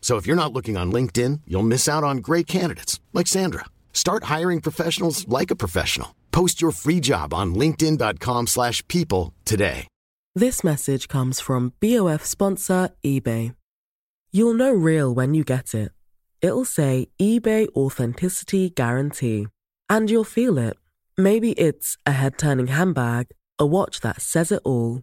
So if you're not looking on LinkedIn, you'll miss out on great candidates like Sandra. Start hiring professionals like a professional. Post your free job on linkedin.com/people today. This message comes from BOF sponsor eBay. You'll know real when you get it. It'll say eBay Authenticity Guarantee. And you'll feel it. Maybe it's a head turning handbag, a watch that says it all,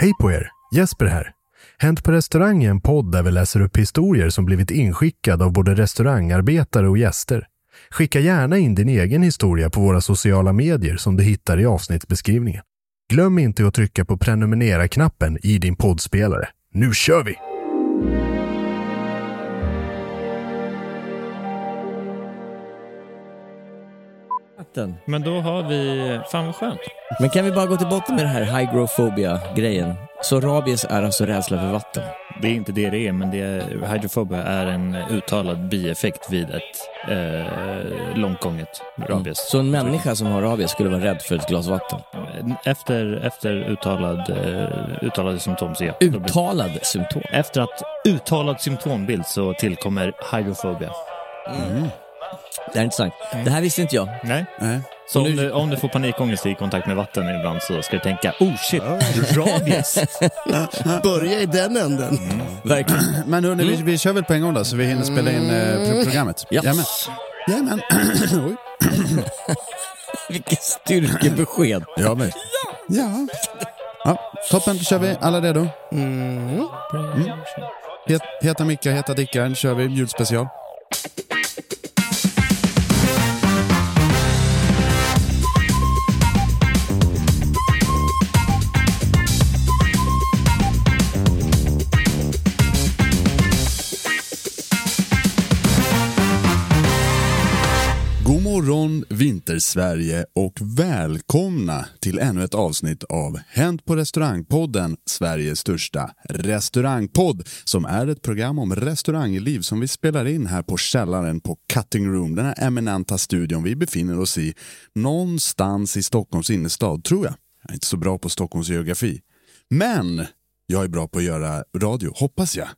Hej på er! Jesper här. Hänt på restaurang är en podd där vi läser upp historier som blivit inskickade av både restaurangarbetare och gäster. Skicka gärna in din egen historia på våra sociala medier som du hittar i avsnittsbeskrivningen. Glöm inte att trycka på prenumerera-knappen i din poddspelare. Nu kör vi! Men då har vi, fan vad skönt. Men kan vi bara gå till botten med det här hygrophobia-grejen? Så rabies är alltså rädsla för vatten? Det är inte det det är, men det är, hydrofobia är en uttalad bieffekt vid ett eh, långtgånget rabies. Så en människa som har rabies skulle vara rädd för ett glas vatten? Efter, efter uttalad, eh, uttalade symptom så ja. Uttalad symptom? Efter att uttalad symptombild så tillkommer hydrofobia. Mm. Det är intressant. Det här visste inte jag. Nej. Så om du, om du får panikångest i kontakt med vatten ibland så ska du tänka, oh shit, rabies. Börja i den änden. Verkligen. Men hörni, vi, vi kör väl på en gång då så vi hinner spela in eh, pro- programmet. Ja. Jajamän. Jajamän. Oj. Vilket styrkebesked. Ja, men. Ja. ja. Toppen, då kör vi. Alla redo? Mm. Het, heta mickar, heta dickar. Nu kör vi julspecial. Morgon Vintersverige och välkomna till ännu ett avsnitt av Hänt på restaurangpodden, Sveriges största restaurangpodd som är ett program om restaurangliv som vi spelar in här på källaren på Cutting Room, den här eminenta studion vi befinner oss i någonstans i Stockholms innerstad, tror jag. Jag är inte så bra på Stockholms geografi. Men jag är bra på att göra radio, hoppas jag.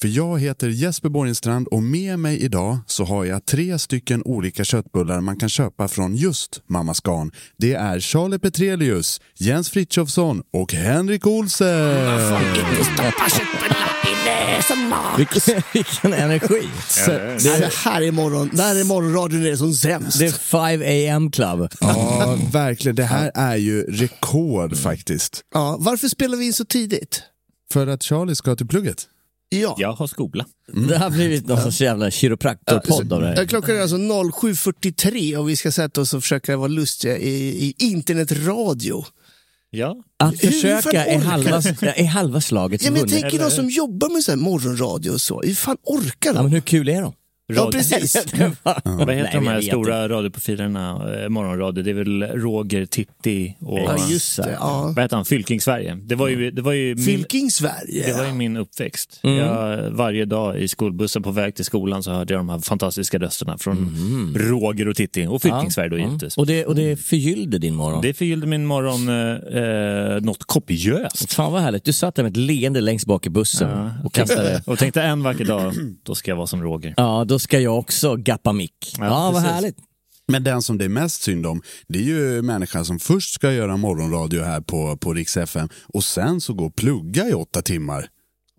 För jag heter Jesper Borgenstrand och med mig idag så har jag tre stycken olika köttbullar man kan köpa från just Mamma Scan. Det är Charlie Petrelius, Jens Frithiofsson och Henrik Olsen. Vilken, vilken energi. Så, det här är morgon, där är morgonradion är som sämst. Det är 5 am club. Ja, verkligen. Det här är ju rekord faktiskt. Ja, varför spelar vi in så tidigt? För att Charlie ska till plugget. Ja. Jag har skola. Det har blivit någon sorts jävla kiropraktorpodd av det Ja, här. Klockan är alltså 07.43 och vi ska sätta oss och försöka vara lustiga i, i internetradio. Ja. Att Hur försöka är halva, är halva slaget Ja, men jag tänker de som jobbar med så här morgonradio och så, hur fan orkar Ja, de? men hur kul är de? Ja, precis. Vad heter Nej, de här stora radioprofilerna, eh, morgonradio? Det är väl Roger, Titti och... Ja, just det. Ja. Vad heter han? Fylking Sverige. Det var ju, det var ju min... Fylking Sverige. Det var ju min uppväxt. Mm. Jag, varje dag i skolbussen på väg till skolan så hörde jag de här fantastiska rösterna från Roger och Titti och Fylking Sverige då givetvis. Och det, och det förgyllde din morgon. Det förgyllde min morgon eh, eh, något kopiöst. Fan vad härligt. Du satt där med ett leende längst bak i bussen och kastade. Och tänkte en vacker dag, då ska jag vara som Roger. Ja, då ska jag också gappa mick. Ja, Ja, vad härligt. Men den som det är mest synd om, det är ju människan som först ska göra morgonradio här på, på Rix FM och sen så går och plugga i åtta timmar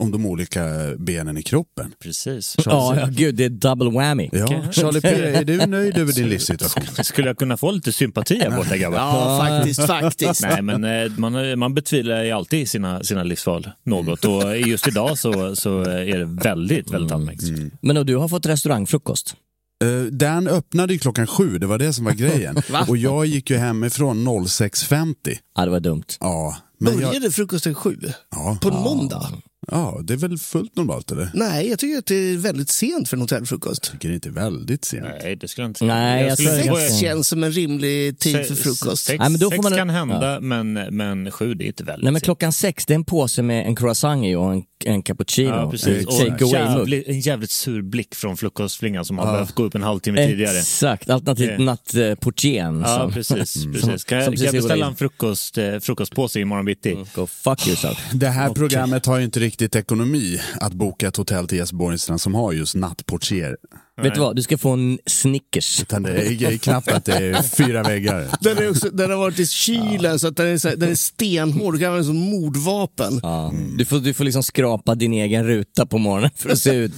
om de olika benen i kroppen. Precis. Ja, ja, gud, det är double whammy. Ja, Charlie P, är du nöjd över din livssituation? Skulle jag kunna få lite sympati här borta grabbar? Ja, faktiskt, faktiskt. Nej, men eh, man, man betvivlar ju alltid sina, sina livsval något och just idag så, så är det väldigt, väldigt anmärkningsvärt. Men och du har fått restaurangfrukost. Eh, Den öppnade ju klockan sju, det var det som var grejen. och jag gick ju hemifrån 06.50. Ja, det var dumt. Ja, men jag, Började frukosten sju? ja, På en måndag? Ja, det är väl fullt normalt eller? Nej, jag tycker att det är väldigt sent för en hotellfrukost. Jag tycker det inte är väldigt sent. Nej, det skulle jag inte Nej, jag skulle inte det. Sex känns som en rimlig tid för Se- frukost. Sex, Nej, men då får sex man- kan hända, men, men sju det är inte väldigt Nej men klockan sex, det är en påse med en croissant i och en, en cappuccino. Ja, precis. Och away-mugg. jävligt, en jävligt sur blick från frukostflingan som har behövt gå upp en halvtimme tidigare. Exakt, alternativt Eh. nattportieren. Ja, som- precis. precis. Kan, jag, som kan jag beställa en frukost, eh, frukostpåse imorgon bitti? Go fuck yourself. Det här programmet har ju inte riktigt ekonomi att boka ett hotell till Jesper som har just nattportier. Vet du vad, du ska få en Snickers. Utan det är knappt att det är fyra väggar. Den, är också, den har varit i kylen så att den är, så här, den är stenhård. Du kan använda den som mordvapen. Ja. Du, får, du får liksom skrapa din egen ruta på morgonen för att se ut.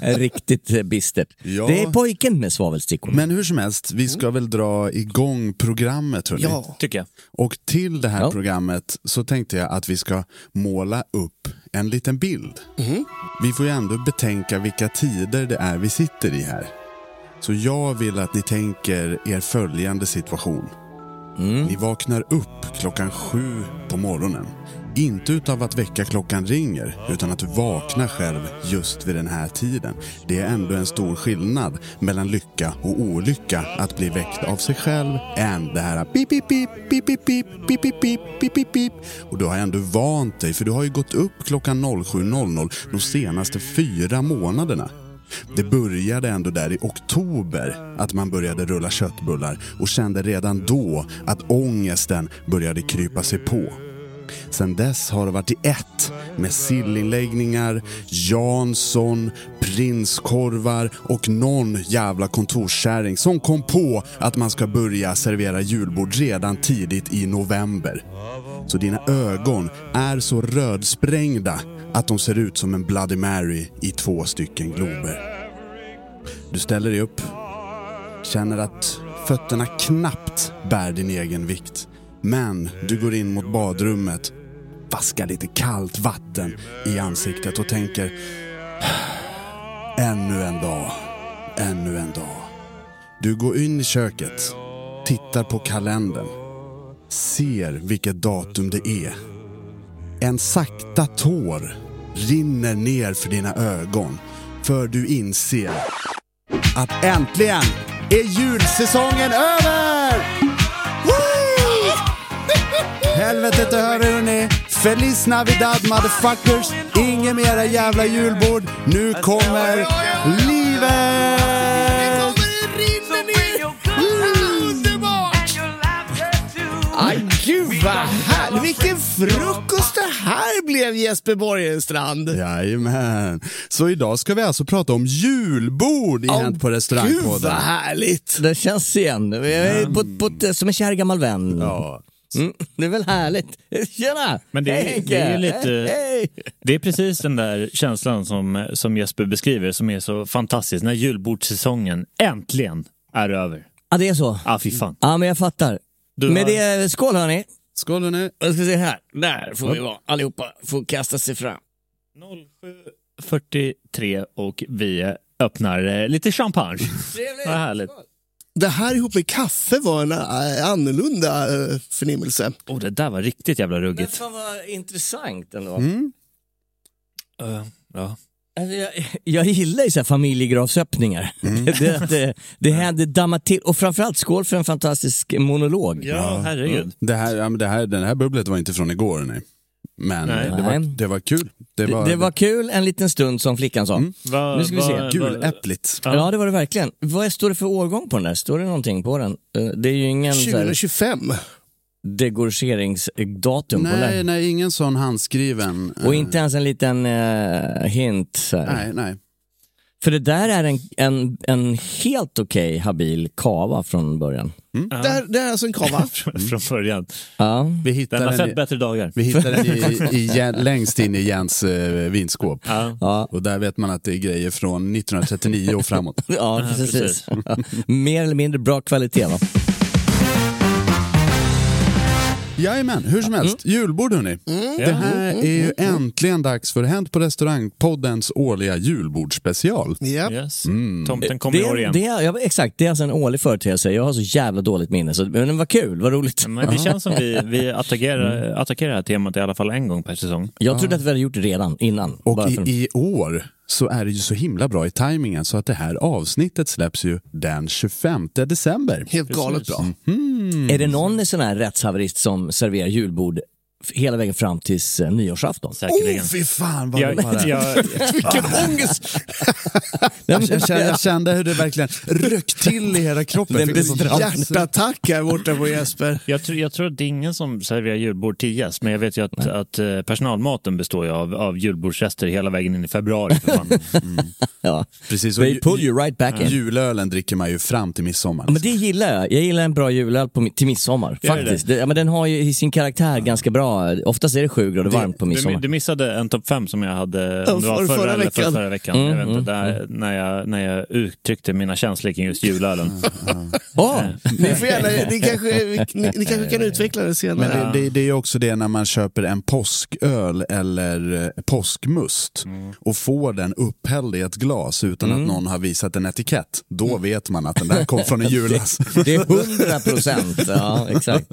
Riktigt bistert. Ja. Det är pojken med svavelstickor. Men hur som helst, vi ska väl dra igång programmet hörni. Ja. Tycker jag. Och till det här Ja. programmet så tänkte jag att vi ska måla upp en liten bild. Vi får ju ändå betänka vilka tider det är vi sitter i här. Så jag vill att ni tänker er följande situation. Ni vaknar upp klockan sju på morgonen. Inte utav att väckarklockan ringer, utan att du vaknar själv just vid den här tiden. Det är ändå en stor skillnad mellan lycka och olycka att bli väckt av sig själv än det här pip, pip, pip, pip, pip, pip, pip, pip, pip, pip, pip, pip. Och du har ändå vant dig, för du har ju gått upp klockan 07.00 de senaste fyra månaderna. Det började ändå där i oktober att man började rulla köttbullar och kände redan då att ångesten började krypa sig på. Sen dess har det varit i ett med sillinläggningar, Jansson, prinskorvar och någon jävla kontorskärring som kom på att man ska börja servera julbord redan tidigt i november. Så dina ögon är så rödsprängda att de ser ut som en Bloody Mary i två stycken glober. Du ställer dig upp, känner att fötterna knappt bär din egen vikt. Men du går in mot badrummet, vaskar lite kallt vatten i ansiktet och tänker Ännu en dag, ännu en dag. Du går in i köket, tittar på kalendern, ser vilket datum det är. En sakta tår rinner ner för dina ögon för du inser att äntligen är julsäsongen över! Helvetet över hörni! Feliz Navidad motherfuckers! Inget mera jävla julbord. Nu kommer livet! Aj, gud vad härligt! Vilken frukost det här blev Jesper Borgenstrand! Jajamän. Så idag ska vi alltså prata om julbord i Hänt på Gud restaurangpodden. vad härligt! Det känns igen. Jag är på, på, som en kär gammal vän. Ja. Mm, det är väl härligt. Tjena! Men det är- Hej, det är ju Henke. lite- Hej, hej. Det är precis den där känslan som, som Jesper beskriver som är så fantastisk. När julbordssäsongen äntligen är över. Ja, det är så. Ah, fy fan. Ja, men jag fattar. Du Med har- det, skål hörni. Skål hörni. Jag ska se här. Där får vi vara. Allihopa får kasta sig fram. 07.43 och vi öppnar eh, lite champagne. Vad härligt. Det här ihop med kaffe var en äh, annorlunda äh, förnimmelse. Oh, det där var riktigt jävla Men ruggigt. fan vad intressant ändå. Mm. Uh, ja. Alltså, jag, jag gillar ju så här familjegravsöppningar. Det, det, det, det, det dammar till. Och framförallt skål för en fantastisk monolog. ja, herregud. Det här, men det här, den här bubblet var inte från igår, nej. Men Nej. det, var, det var kul. Det var, det var kul en liten stund som flickan sa. Va, Nu ska vi se. guläppligt. Ja. det var det verkligen. Vad står det för årgång på den där? Står det någonting på den? Eh, Det är ju ingen så här, 2025. degorgeringsdatum på Nej, den. nej, ingen sån handskriven. Och eh, inte ens en liten eh, hint. Så här. Nej, nej. För det där är en, en, en helt okej habil kava från början. Det, här, det här är alltså en kava. Från, början. Ja. Vi Den hittade har den, sett i, bättre dagar. vi hittade den i, i, längst in i Jens eh, vinskåp. Ja. Ja, Och där vet man att det är grejer från 1939 och framåt. ja precis. precis. Mer eller mindre bra kvalitet va? Jajamän, hur som helst. Julbord hörni. Det här är ju äntligen dags för Hänt på restaurangpoddens årliga julbordsspecial. Ja. Yes. Mm. Tomten kommer i år Det, igen. det, är- ja, exakt, det är alltså en årlig företeelse. Jag har så jävla dåligt minne. Så, men det var kul, vad roligt. Men det känns som vi, vi attackerar, attackerar det här temat i alla fall en gång per säsong. Jag trodde att vi hade gjort det redan, innan. Och i, för- i år så är det ju så himla bra i tajmingen så att det här avsnittet släpps ju den 25 december. Helt galet bra. Är det någon sån här rättshaverist som serverar julbord hela vägen fram tills eh, nyårsafton? Säkerligen. Oh, fy fan vad jag, bara... jag, Vilken ångest! jag, jag, kände, jag kände hur det verkligen rök till i hela kroppen. Den. Hjärtattack här borta på Jesper. jag, tror, jag tror att det är ingen som serverar julbord till gäst, men jag vet ju att, att eh, personalmaten består ju av, av julbordsrester hela vägen in i februari. Fan. Ja. Precis, och They pull you right back in. Julölen dricker man ju fram till midsommar. Ja, men det gillar jag. Jag gillar en bra julöl på, till midsommar. Faktiskt. Det, ja, men den har ju i sin karaktär ganska bra. Oftast är det sju grader varmt på Du, midsommar. du missade en topp fem som jag hade Ja, om det var för- förra, förra veckan. Förra, förra veckan. jag vet Mm, inte, där, när, jag, när jag uttryckte mina känslor kring just julölen. Åh, Ni, får gärna, ni, kanske, ni, ni kanske kan utveckla det Men senare. det, det, det är också det när man köper en påsköl eller eh, påskmust och får den upphälld i ett glas utan att någon har visat en etikett. Då vet man att den där kom från en julas. det är hundra procent. Ja, exakt.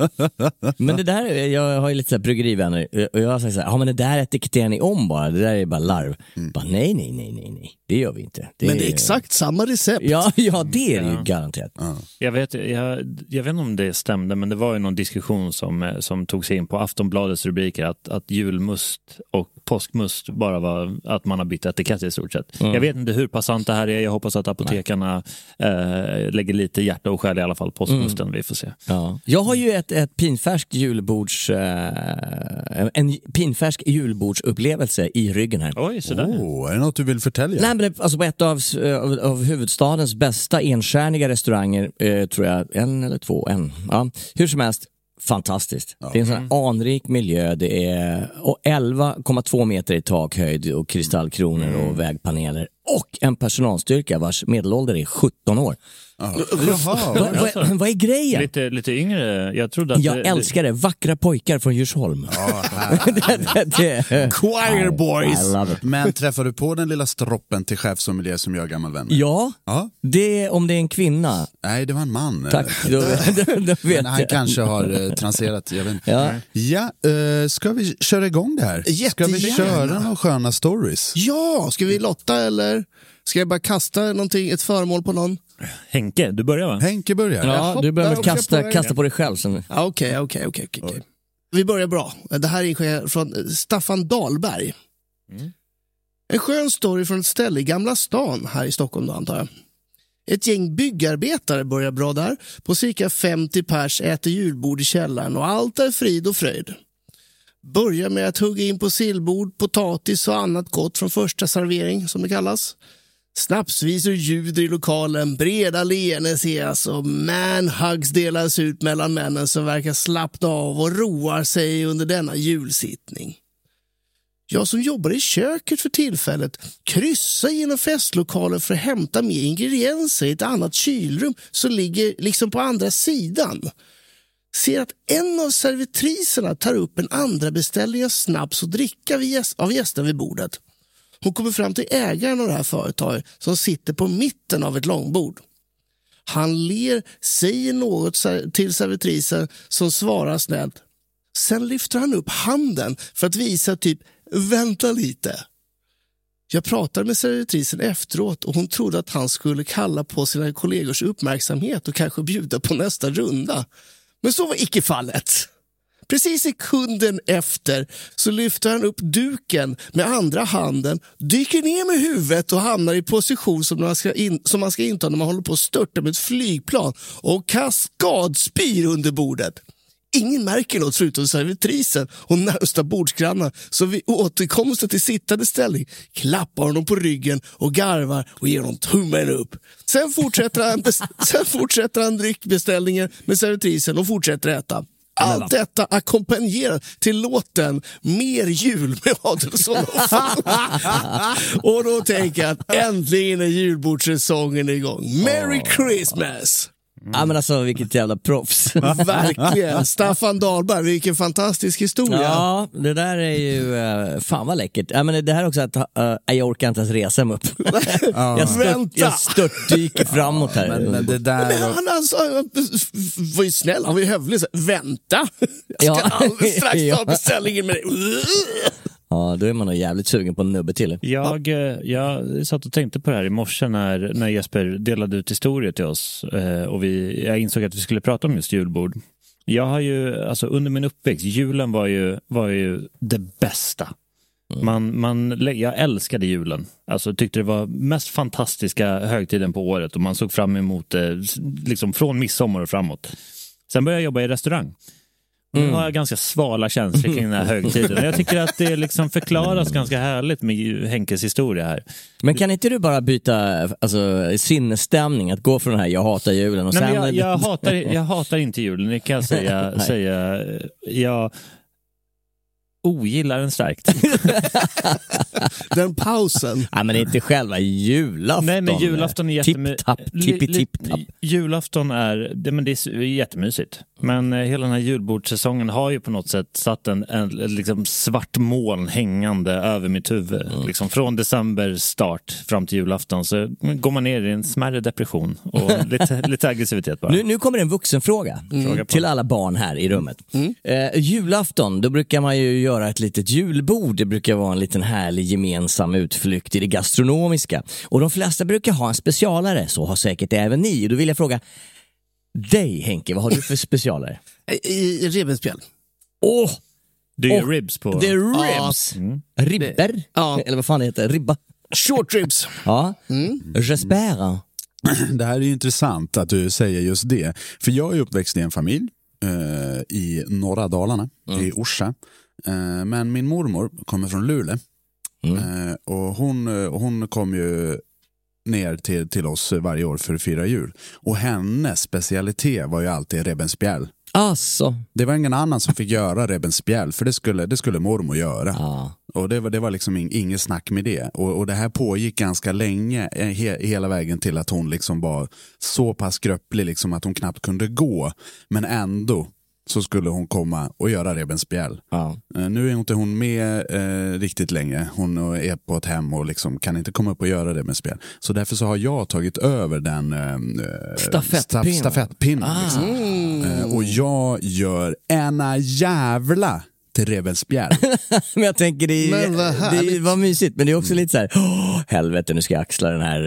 Men det där, jag har ju lite så här bryggerivänner och jag sagt så här, ja men det där etiketterar ni om bara, det där är bara larv. Bara, nej, nej, nej, nej, nej, det gör vi inte. Men det är exakt samma recept. Ja, ja, det är det ju garanterat. Jag vet, jag, jag vet inte om det stämde, men det var ju någon diskussion som, eh, som tog sig in på Aftonbladets rubriker att, att julmust och påskmust bara var att man har bytt etikett i stort sett. Jag vet inte hur passant det här är. Jag hoppas att apotekarna eh, lägger lite hjärta och själ i alla fall påskmusten. Vi får se. Ja. Jag har ju ett, ett pinfärskt julbords, eh, en pinfärsk julbordsupplevelse i ryggen här. Oj, sådär. Oh, är det något du vill förtälja? Nej, men det, alltså på ett av, av, av huvudstadens bästa enstjärniga restauranger, eh, tror jag, en eller två, en. Ja. Hur som helst, fantastiskt. Det är en sån här anrik miljö, det är och 11,2 meter i takhöjd och kristallkronor och vägpaneler och en personalstyrka vars medelålder är 17 år. Jaha. Vad, vad, vad är grejen? Lite, lite yngre. Jag trodde att Jag det, älskar det, vackra pojkar från Djursholm. det, det, det, Choir boys. Men träffar du på den lilla stroppen till chefsommelier som jag är gammal vän med? Ja, Ja? det, om det är en kvinna. Nej, det var en man. Tack, då, då, då vet Men han jag. kanske har eh, transerat, jag vet inte. Ja. Ja, eh, ska vi köra igång det här? Ska vi Jättegärna. köra några sköna stories? Ja, ska vi lotta eller ska jag bara kasta någonting, ett föremål på någon? Henke, du börjar va? Henke börjar. Ja, du börjar med där att åker jag på kasta, kasta på dig själv. Sen. Okej, okej, okej. Vi börjar bra. Det här är från Staffan Dahlberg. En skön story från ett ställe i Gamla stan här i Stockholm då antar jag. Ett gäng byggarbetare börjar bra där. På cirka 50 pers äter julbord i källaren och allt är frid och fröjd. Börjar med att hugga in på sillbord, potatis och annat gott från första servering som det kallas. Snapsvisor ljuder i lokalen, breda leenden ses och manhugs delas ut mellan männen som verkar slappna av och roar sig under denna julsittning. Jag som jobbar i köket för tillfället kryssar genom festlokalen för att hämta mer ingredienser i ett annat kylrum som ligger liksom på andra sidan. Ser att en av servitriserna tar upp en andra beställning av snaps och dricka av gästen vid bordet. Hon kommer fram till ägaren av det här företaget som sitter på mitten av ett långbord. Han ler, säger något till servitrisen som svarar snällt. Sen lyfter han upp handen för att visa typ, vänta lite. Jag pratade med servitrisen efteråt och hon trodde att han skulle kalla på sina kollegors uppmärksamhet och kanske bjuda på nästa runda. Men så var icke fallet. Precis sekunden efter så lyfter han upp duken med andra handen, dyker ner med huvudet och hamnar i position som man ska, in, som man ska inta när man håller på att störta med ett flygplan och kaskadspyr under bordet. Ingen märker något förutom servitrisen och närmsta bordsgrannar som vid återkomsten till sittande ställning klappar honom på ryggen och garvar och ger honom tummen upp. Sen fortsätter han, sen fortsätter han dryckbeställningen med servitrisen och fortsätter äta. Allt detta ackompanjerat till låten Mer jul med Adelsson och. Och då tänker jag att äntligen är julbordssäsongen igång. Merry Christmas! Ja men alltså vilket jävla proffs. Verkligen. Staffan Dahlberg, vilken fantastisk historia. Ja, det där är ju, uh, fan vad läckert. Ja, men det här är också att uh, jag orkar inte ens resa mig upp. jag, stört, jag störtdyker framåt här. Men, men det där... Men han alltså, var ju snäll, han var ju hövlig. Så, Vänta, jag ska Ja. alldeles strax ta beställningen med dig. Ja, då är man nog jävligt sugen på en nubbe till. Jag, eh, jag satt och tänkte på det här i morse när, när Jesper delade ut historier till oss eh, och vi, jag insåg att vi skulle prata om just julbord. Jag har ju, alltså under min uppväxt, julen var ju, var ju det bästa. Man, man, jag älskade julen. Alltså tyckte det var mest fantastiska högtiden på året och man såg fram emot det liksom från midsommar och framåt. Sen började jag jobba i restaurang. Nu har jag ganska svala känslor kring den här högtiden. Jag tycker att det liksom förklaras ganska härligt med Henkes historia här. Men kan inte du bara byta alltså, sinnesstämning, att gå från den här jag hatar julen och Nej, sen... jag, jag, hatar, jag hatar inte julen, det kan jag säga. Säga. Jag ogillar den starkt. Den pausen. Nej men inte själva julafton. Nej, men julafton är jättemy- Tipp-tapp, Julafton är, det, men det är jättemysigt. Men eh, hela den här julbordssäsongen har ju på något sätt satt en, en liksom svart moln hängande över mitt huvud. Mm. Liksom från december start fram till julafton så går man ner i en smärre depression och lite, lite aggressivitet bara. Nu, nu kommer en vuxenfråga Fråga på. till alla barn här i rummet. Eh, julafton, då brukar man ju göra ett litet julbord. Det brukar vara en liten härlig gemensam utflykt i det gastronomiska. Och de flesta brukar ha en specialare, så har säkert även ni. Och då vill jag fråga dig Henke, vad har du för specialare? I, i revbensspjäll. Åh, Du gör Åh, ribs på... det är ribs! Ribber? Ja. Eller vad fan det heter? Ribba? Short ribs. Ja. J'espère. Det här är ju intressant att du säger just det. För jag är uppväxt i en familj eh, i norra Dalarna, i Orsa. Eh, men min mormor kommer från Luleå. Eh, och hon, eh, hon kom ju ner till, till oss varje år för att fira jul. Och hennes specialitet var ju alltid rebensspjäll. Alltså. Det var ingen annan som fick göra rebensspjäll, för det skulle, det skulle mormor göra. Ja. Och det var, det var liksom ing, inget snack med det. Och, och det här pågick ganska länge, he, hela vägen till att hon liksom var så pass skröplig liksom att hon knappt kunde gå. Men ändå så skulle hon komma och göra rebensspjäll. Ja. Eh, Nu är inte hon med eh, riktigt länge. Hon är på ett hem och liksom kan inte komma upp och göra rebensspjäll. Så därför så har jag tagit över den eh, Stafettpinnen. sta- stafettpinnen. Ah. Liksom. Eh, och jag gör ena jävla till rebensspjäll. Men jag tänker det, är- Men vad det var mysigt, men det är också lite så här, "Åh, helvete nu ska jag axla den här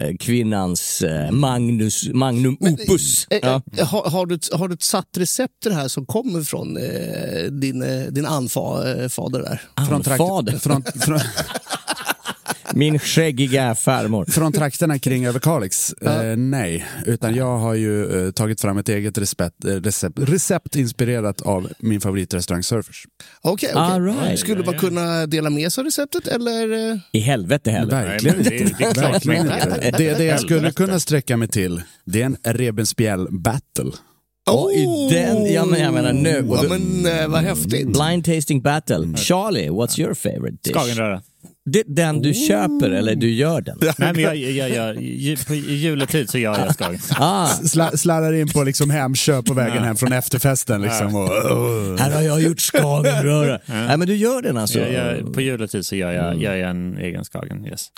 eh, kvinnans eh, Magnus, magnum opus. Eh, Ja. eh, Har, har, du, har du ett satt recept det här som kommer från eh, din, eh, din anfader där? Anfader. från, från, Min skäggiga farmor. från trakterna kring Överkalix? Eh, nej, utan jag har ju eh, tagit fram ett eget recept, eh, recept, recept inspirerat av min favoritrestaurang Surfers. Okej, okej. All right. Skulle man kunna dela med sig av receptet eller? eh? I helvete heller. Verkligen det- inte. det klart Verkligen inte. Det, det jag skulle kunna sträcka mig till, det är en rebensspjäll battle. Och i den, ja men jag menar nu. Ja, men eh, vad häftigt. Blind tasting battle. Charlie, what's your favorite dish? Skagenröra. Det, den du köper eller du gör den? Nej, men jag, jag, jag, I juletid så gör jag skagen. Ah, Sla, slarrar in på liksom Hemköp på vägen hem från efterfesten. Liksom, och, här har jag gjort skagenröra. Nej men du gör den alltså? Jag, jag, på juletid så gör jag, gör jag en egen skagen. Yes.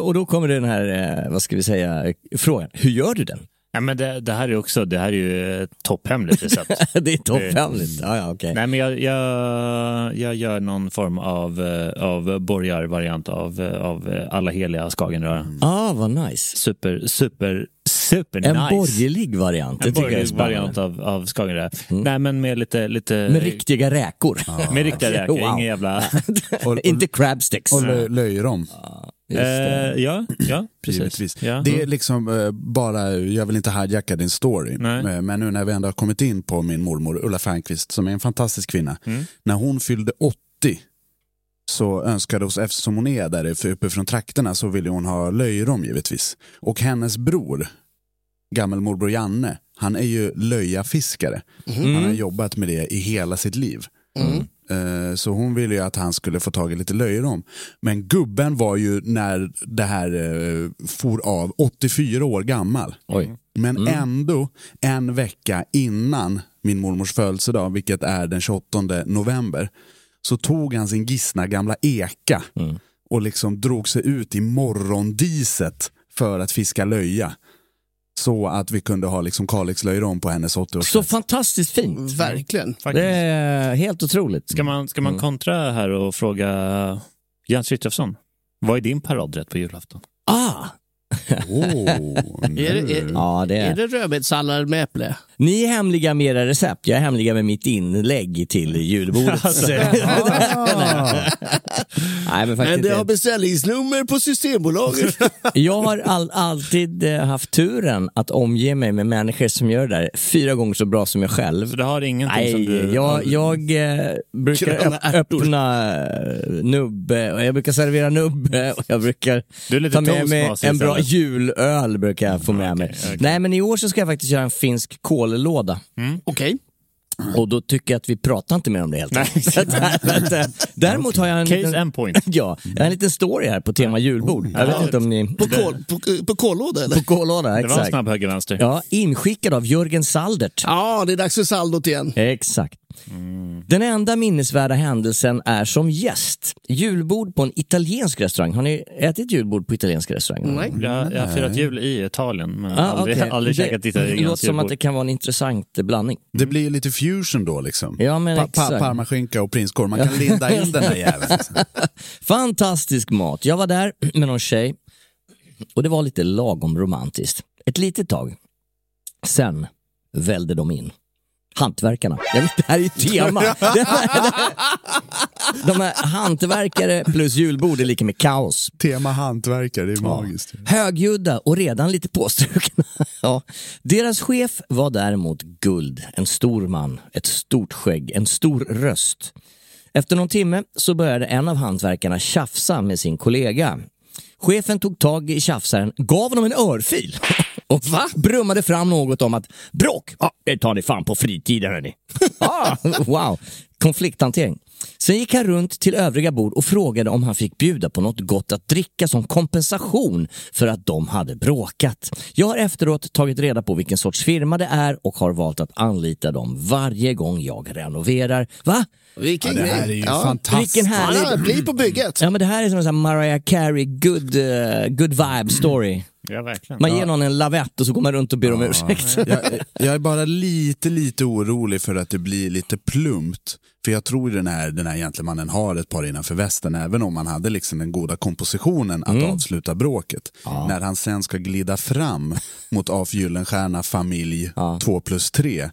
Och då kommer den här, eh, vad ska vi säga, frågan. Hur gör du den? Ja, men det, det här är också det här är ju ett topphemligt recept. det är topphemligt. Ja, ja, okej. Nej, men jag, jag, jag gör någon form av, eh, av borgarvariant av, eh, av eh, alla heliga skagenröra. Ah, vad nice. Super, super, super En nice. borgerlig variant. Det En tycker jag är borgerlig spännande. variant av, av skagenröra. Nej, men med lite... lite Med riktiga räkor. Med riktiga räkor, Wow. ingen jävla... Inte crabsticks. Och lö, löjrom. Det. Eh, ja, ja, precis. Givetvis. Ja. Det är liksom eh, bara, jag vill inte hijacka din story, Nej. eh, men nu när vi ändå har kommit in på min mormor Ulla Fernqvist som är en fantastisk kvinna. Mm. När hon fyllde 80 så önskade hon, eftersom hon är där för- uppifrån trakterna så ville hon ha löjrom givetvis. Och hennes bror, gammelmorbror Janne, han är ju löjafiskare. Han har jobbat med det i hela sitt liv. Eh, Så hon ville ju att han skulle få tag i lite löjrom. Men gubben var ju när det här eh, for av 84 år gammal. Oj. Men ändå en vecka innan min mormors födelsedag, vilket är den 28 november, så tog han sin gissna gamla eka och liksom drog sig ut i morgondiset för att fiska löja. Så att vi kunde ha liksom Kalixlöjrom på hennes 80-årsfest. Så fantastiskt fint. Verkligen. Det är helt otroligt. Ska man, ska man kontra här och fråga Jens Frithiofsson? Vad är din paradrätt på julafton? Ah! Åh, Är det, är, Ja, det är är. det rödbetssallad med äpple? Ni är hemliga med era recept. Jag är hemliga med mitt inlägg till julbordet. Nej, men Men det har beställningsnummer på Systembolaget. Jag har all, alltid eh, haft turen att omge mig med människor som gör det där fyra gånger så bra som jag själv. Så du har ingenting som Nej, du... jag, jag eh, brukar öppna eh, nubbe och jag brukar servera nubbe och jag brukar ta med mig en bra. Julöl brukar jag få med mig. okej. Nej men i år så ska jag faktiskt göra en finsk kollåda. Okej. Och då tycker jag att vi pratar inte mer om det helt enkelt. Däremot har jag en Case liten, point. ja, jag har en liten story här på tema julbord. Jag vet inte om ni... På, kol, på, på kollåda eller? På kollåda, Det var en exakt. snabb höger-vänster. Ja, inskickad av Jörgen Saldert. Ja, det är dags för saldot igen. Exakt. Den enda minnesvärda händelsen är som gäst. Julbord på en italiensk restaurang. Har ni ätit julbord på italienska restauranger? Nej. Jag, jag har firat jul i Italien, men Ah, aldrig, okej. aldrig det, käkat Det italienskt låter som att julbord. det kan vara en intressant blandning. Det blir lite fusion då liksom. Ja, men pa- pa- parmaskinka och prinskorv. Man kan linda in den där jäveln. Fantastisk mat. Jag var där med någon tjej och det var lite lagom romantiskt. Ett litet tag. Sen välde de in. Hantverkarna. Ja, Det här är ju tema. Det här- De här hantverkare plus julbord är lika med kaos. Tema hantverkare, det är magiskt. Högljudda och redan lite påstrukna. ja. Deras chef var däremot guld. En stor man, ett stort skägg, en stor röst. Efter någon timme så började en av hantverkarna tjafsa med sin kollega. Chefen tog tag i tjafsaren, gav honom en örfil och va? brummade fram något om att bråk, ja, det tar ni fan på fritiden hörni. ah, wow, konflikthantering. Sen gick han runt till övriga bord och frågade om han fick bjuda på något gott att dricka som kompensation för att de hade bråkat. Jag har efteråt tagit reda på vilken sorts firma det är och har valt att anlita dem varje gång jag renoverar. Va? Vilken Ja, det här är ju ja. fantastiskt. Vilken härlig... Ja, bli på bygget. Ja men det här är som en sån här Mariah Carey good, uh, good vibe story. Ja, verkligen. Man ger någon en lavett och så går man runt och ber om ursäkt. Jag, jag är bara lite, lite orolig för att det blir lite plumpt. För jag tror den här, den här gentlemannen har ett par innanför västen, även om han hade liksom den goda kompositionen att avsluta bråket. När han sen ska glida fram mot Af Gyllenstierna familj 2 plus 3.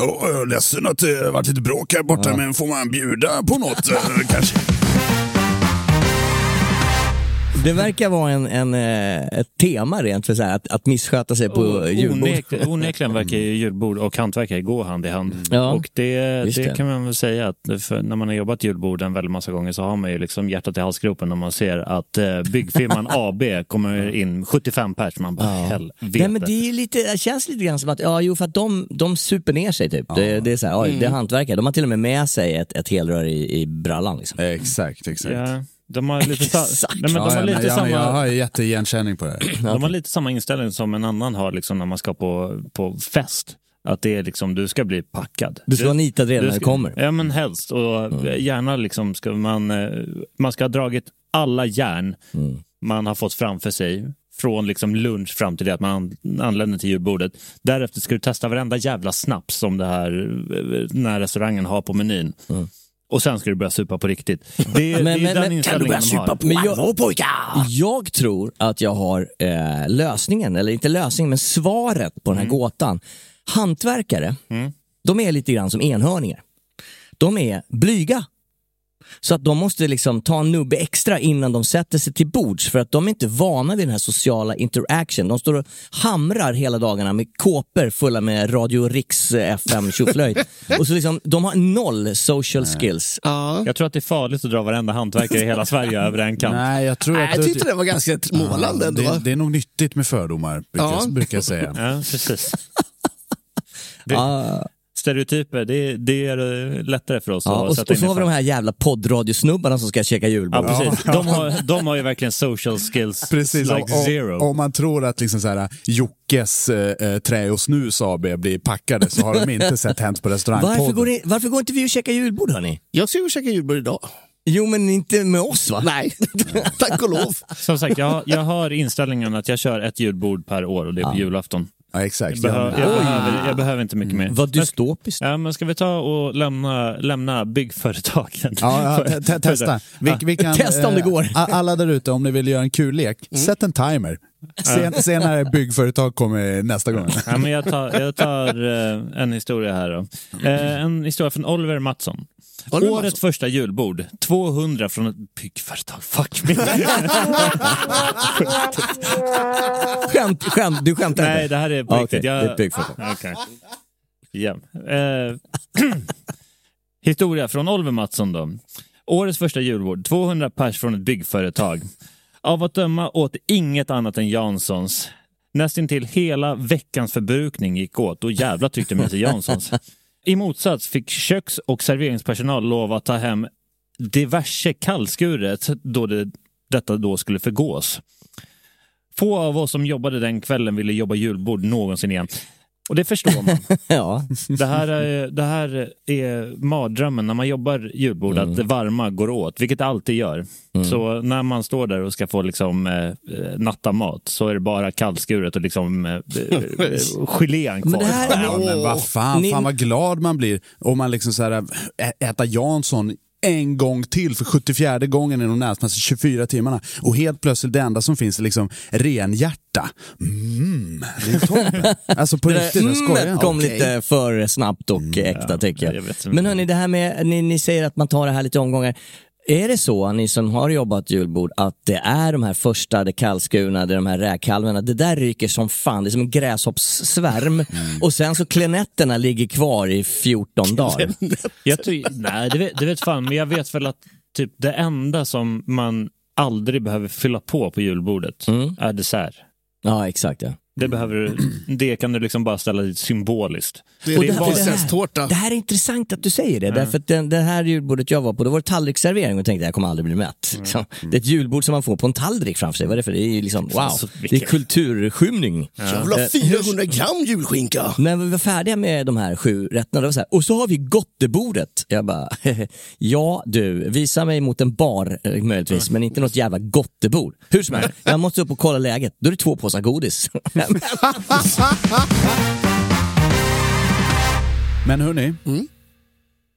Oh, ledsen att det varit lite bråk här borta, men får man bjuda på något eh, kanske? Det verkar vara en, en, eh, ett tema rent för så här, att, att missköta sig på O- julbord. onek- Onekligen verkar ju julbord och hantverkare gå hand i hand. Ja, och det, det det. kan man väl säga att när man har jobbat julbord en väldigt massa gånger så har man ju liksom hjärtat i halsgropen när man ser att eh, byggfirman AB kommer in 75 pers. Man bara helvete. Nej, men det, är lite, det känns lite grann som att, ja jo för att de, de super ner sig typ. Det, det är så här, oj, det är hantverkare. De har till och med med sig ett, ett helrör i, i brallan liksom. Exakt, exakt. Ja, de har lite, sa-. Nej, men de Ja, har ja, lite jag, samma... jag har jätteigenkänning på det här. De har lite samma inställning som en annan har liksom när man ska på, på fest. Att det är liksom, du ska bli packad. Du ska vara nitad redan när du kommer. Ja men helst. Och gärna liksom ska man, eh, man ska ha dragit alla järn Mm. man har fått framför sig från liksom lunch fram till det att man an- anländer till julbordet. Därefter ska du testa varenda jävla snaps som det här, eh, den här restaurangen har på menyn. Och sen ska du börja supa på riktigt. Det, är- det är den inställningen de har. Men jag, jag tror att jag har eh, lösningen, eller inte lösningen, men svaret på den här gåtan. Hantverkare, de är lite grann som enhörningar. De är blyga. Så att de måste liksom ta en nubbe extra innan de sätter sig till bords för att de är inte vana vid den här sociala interaction. De står och hamrar hela dagarna med kåpor fulla med Radio Riks eh, FM tjoflöjt. och så liksom, de har noll social skills. Ja. Jag tror att det är farligt att dra varenda hantverkare i hela Sverige över en kam. Nej, jag tror Nej, att... jag tyckte det var ganska målande ändå. det, det är nog nyttigt med fördomar, brukar, Ja. jag, brukar jag säga. Ja, precis. Det, Ah. Stereotyper, det, det är lättare för oss Ja, att och, sätta och in så i har vi de här jävla poddradiosnubbarna som ska käka julbord. Ja, precis. De, har, de har ju verkligen social skills Precis, like om, zero. om, om man tror att liksom så här, Jockes eh, eh, Trä och Snus AB blir packade så har de inte sett Hänt på restaurangpodden. Varför går, ni, varför går inte vi och käkar julbord hörni? Jag ska ju käka julbord idag. Jo men inte med oss va? Nej, tack och lov. Som sagt, jag, jag har inställningen att jag kör ett julbord per år och det är på julafton. Ja, exakt. Jag, behöver, jag, behöver, jag behöver inte mycket mer. Vad dystopiskt. Ja, men ska vi ta och lämna, lämna byggföretagen? Ja, ja, te- te- testa. Vi, vi kan, Testa om det eh, går. Alla där ute, om ni vill göra en kul lek, sätt en timer. Se, se när byggföretag kommer nästa gång. Ja, men jag tar, jag tar eh, en historia här då. Eh, en historia från Oliver Mattsson. Oliver Årets Mattsson. första julbord, 200 från ett byggföretag. Fuck me. Skämt, skämt, du skämtar Nej, inte? det här är på Ja, riktigt. Jag... det är ett byggföretag. Okej. Ja. Eh, historia från Oliver Mattsson då. Årets första julbord, 200 pers från ett byggföretag. Av att döma åt inget annat än Janssons. Nästintill hela veckans förbrukning gick åt och jävla tyckte med sig Janssons. I motsats fick köks och serveringspersonal lov att ta hem diverse kallskuret då det, detta då skulle förgås. Få av oss som jobbade den kvällen ville jobba julbord någonsin igen. Och det förstår man. Ja. Det här är, det här är mardrömmen när man jobbar julbord, att det varma går åt, vilket det alltid gör. Så när man står där och ska få liksom, eh, eh, natta mat så är det bara kallskuret och liksom, eh, eh, gelén kvar. Men det här är- Ja, men vad fan, fan vad glad man blir om man liksom så här, äta Jansson en gång till för 74 gången i de närmaste 24 timmarna. Och helt plötsligt det enda som finns är liksom renhjärta. Mm, det är toppen. Alltså på riktigt, jag skojar mm kom lite för snabbt och äkta tycker jag jag. Men hörni, det här med, ni, ni säger att man tar det här lite omgångar. Är det så, ni som har jobbat julbord, att det är de här första, det kallskurna, det är de här räkhalvorna, det där ryker som fan, det är som en gräshoppssvärm. Och sen så klenetterna ligger kvar i 14 dagar. Jag ty- nej, det vet, det vet fan, men jag vet väl att typ det enda som man aldrig behöver fylla på på julbordet är dessert. Ja, exakt. Ja. Det, behöver, du- det kan du liksom bara ställa dit symboliskt. Det Och är det, här, det, här, det här är intressant att du säger det, därför att den, det här julbordet jag var på, då var det tallriksservering och tänkte jag kommer aldrig bli mätt. Så, det är ett julbord som man får på en tallrik framför sig. Vad är det för? Det är liksom, wow, Alltså, det är kulturskymning. Jag vill ha 400 gram julskinka. När vi var färdiga med de här sju rätterna, var så här, och så har vi gottebordet. Jag bara, ja du, visa mig mot en bar eh, möjligtvis, men inte något jävla gottebord. Hur som helst, jag måste upp och kolla läget. Då är det två påsar godis. Men hörni, Mm.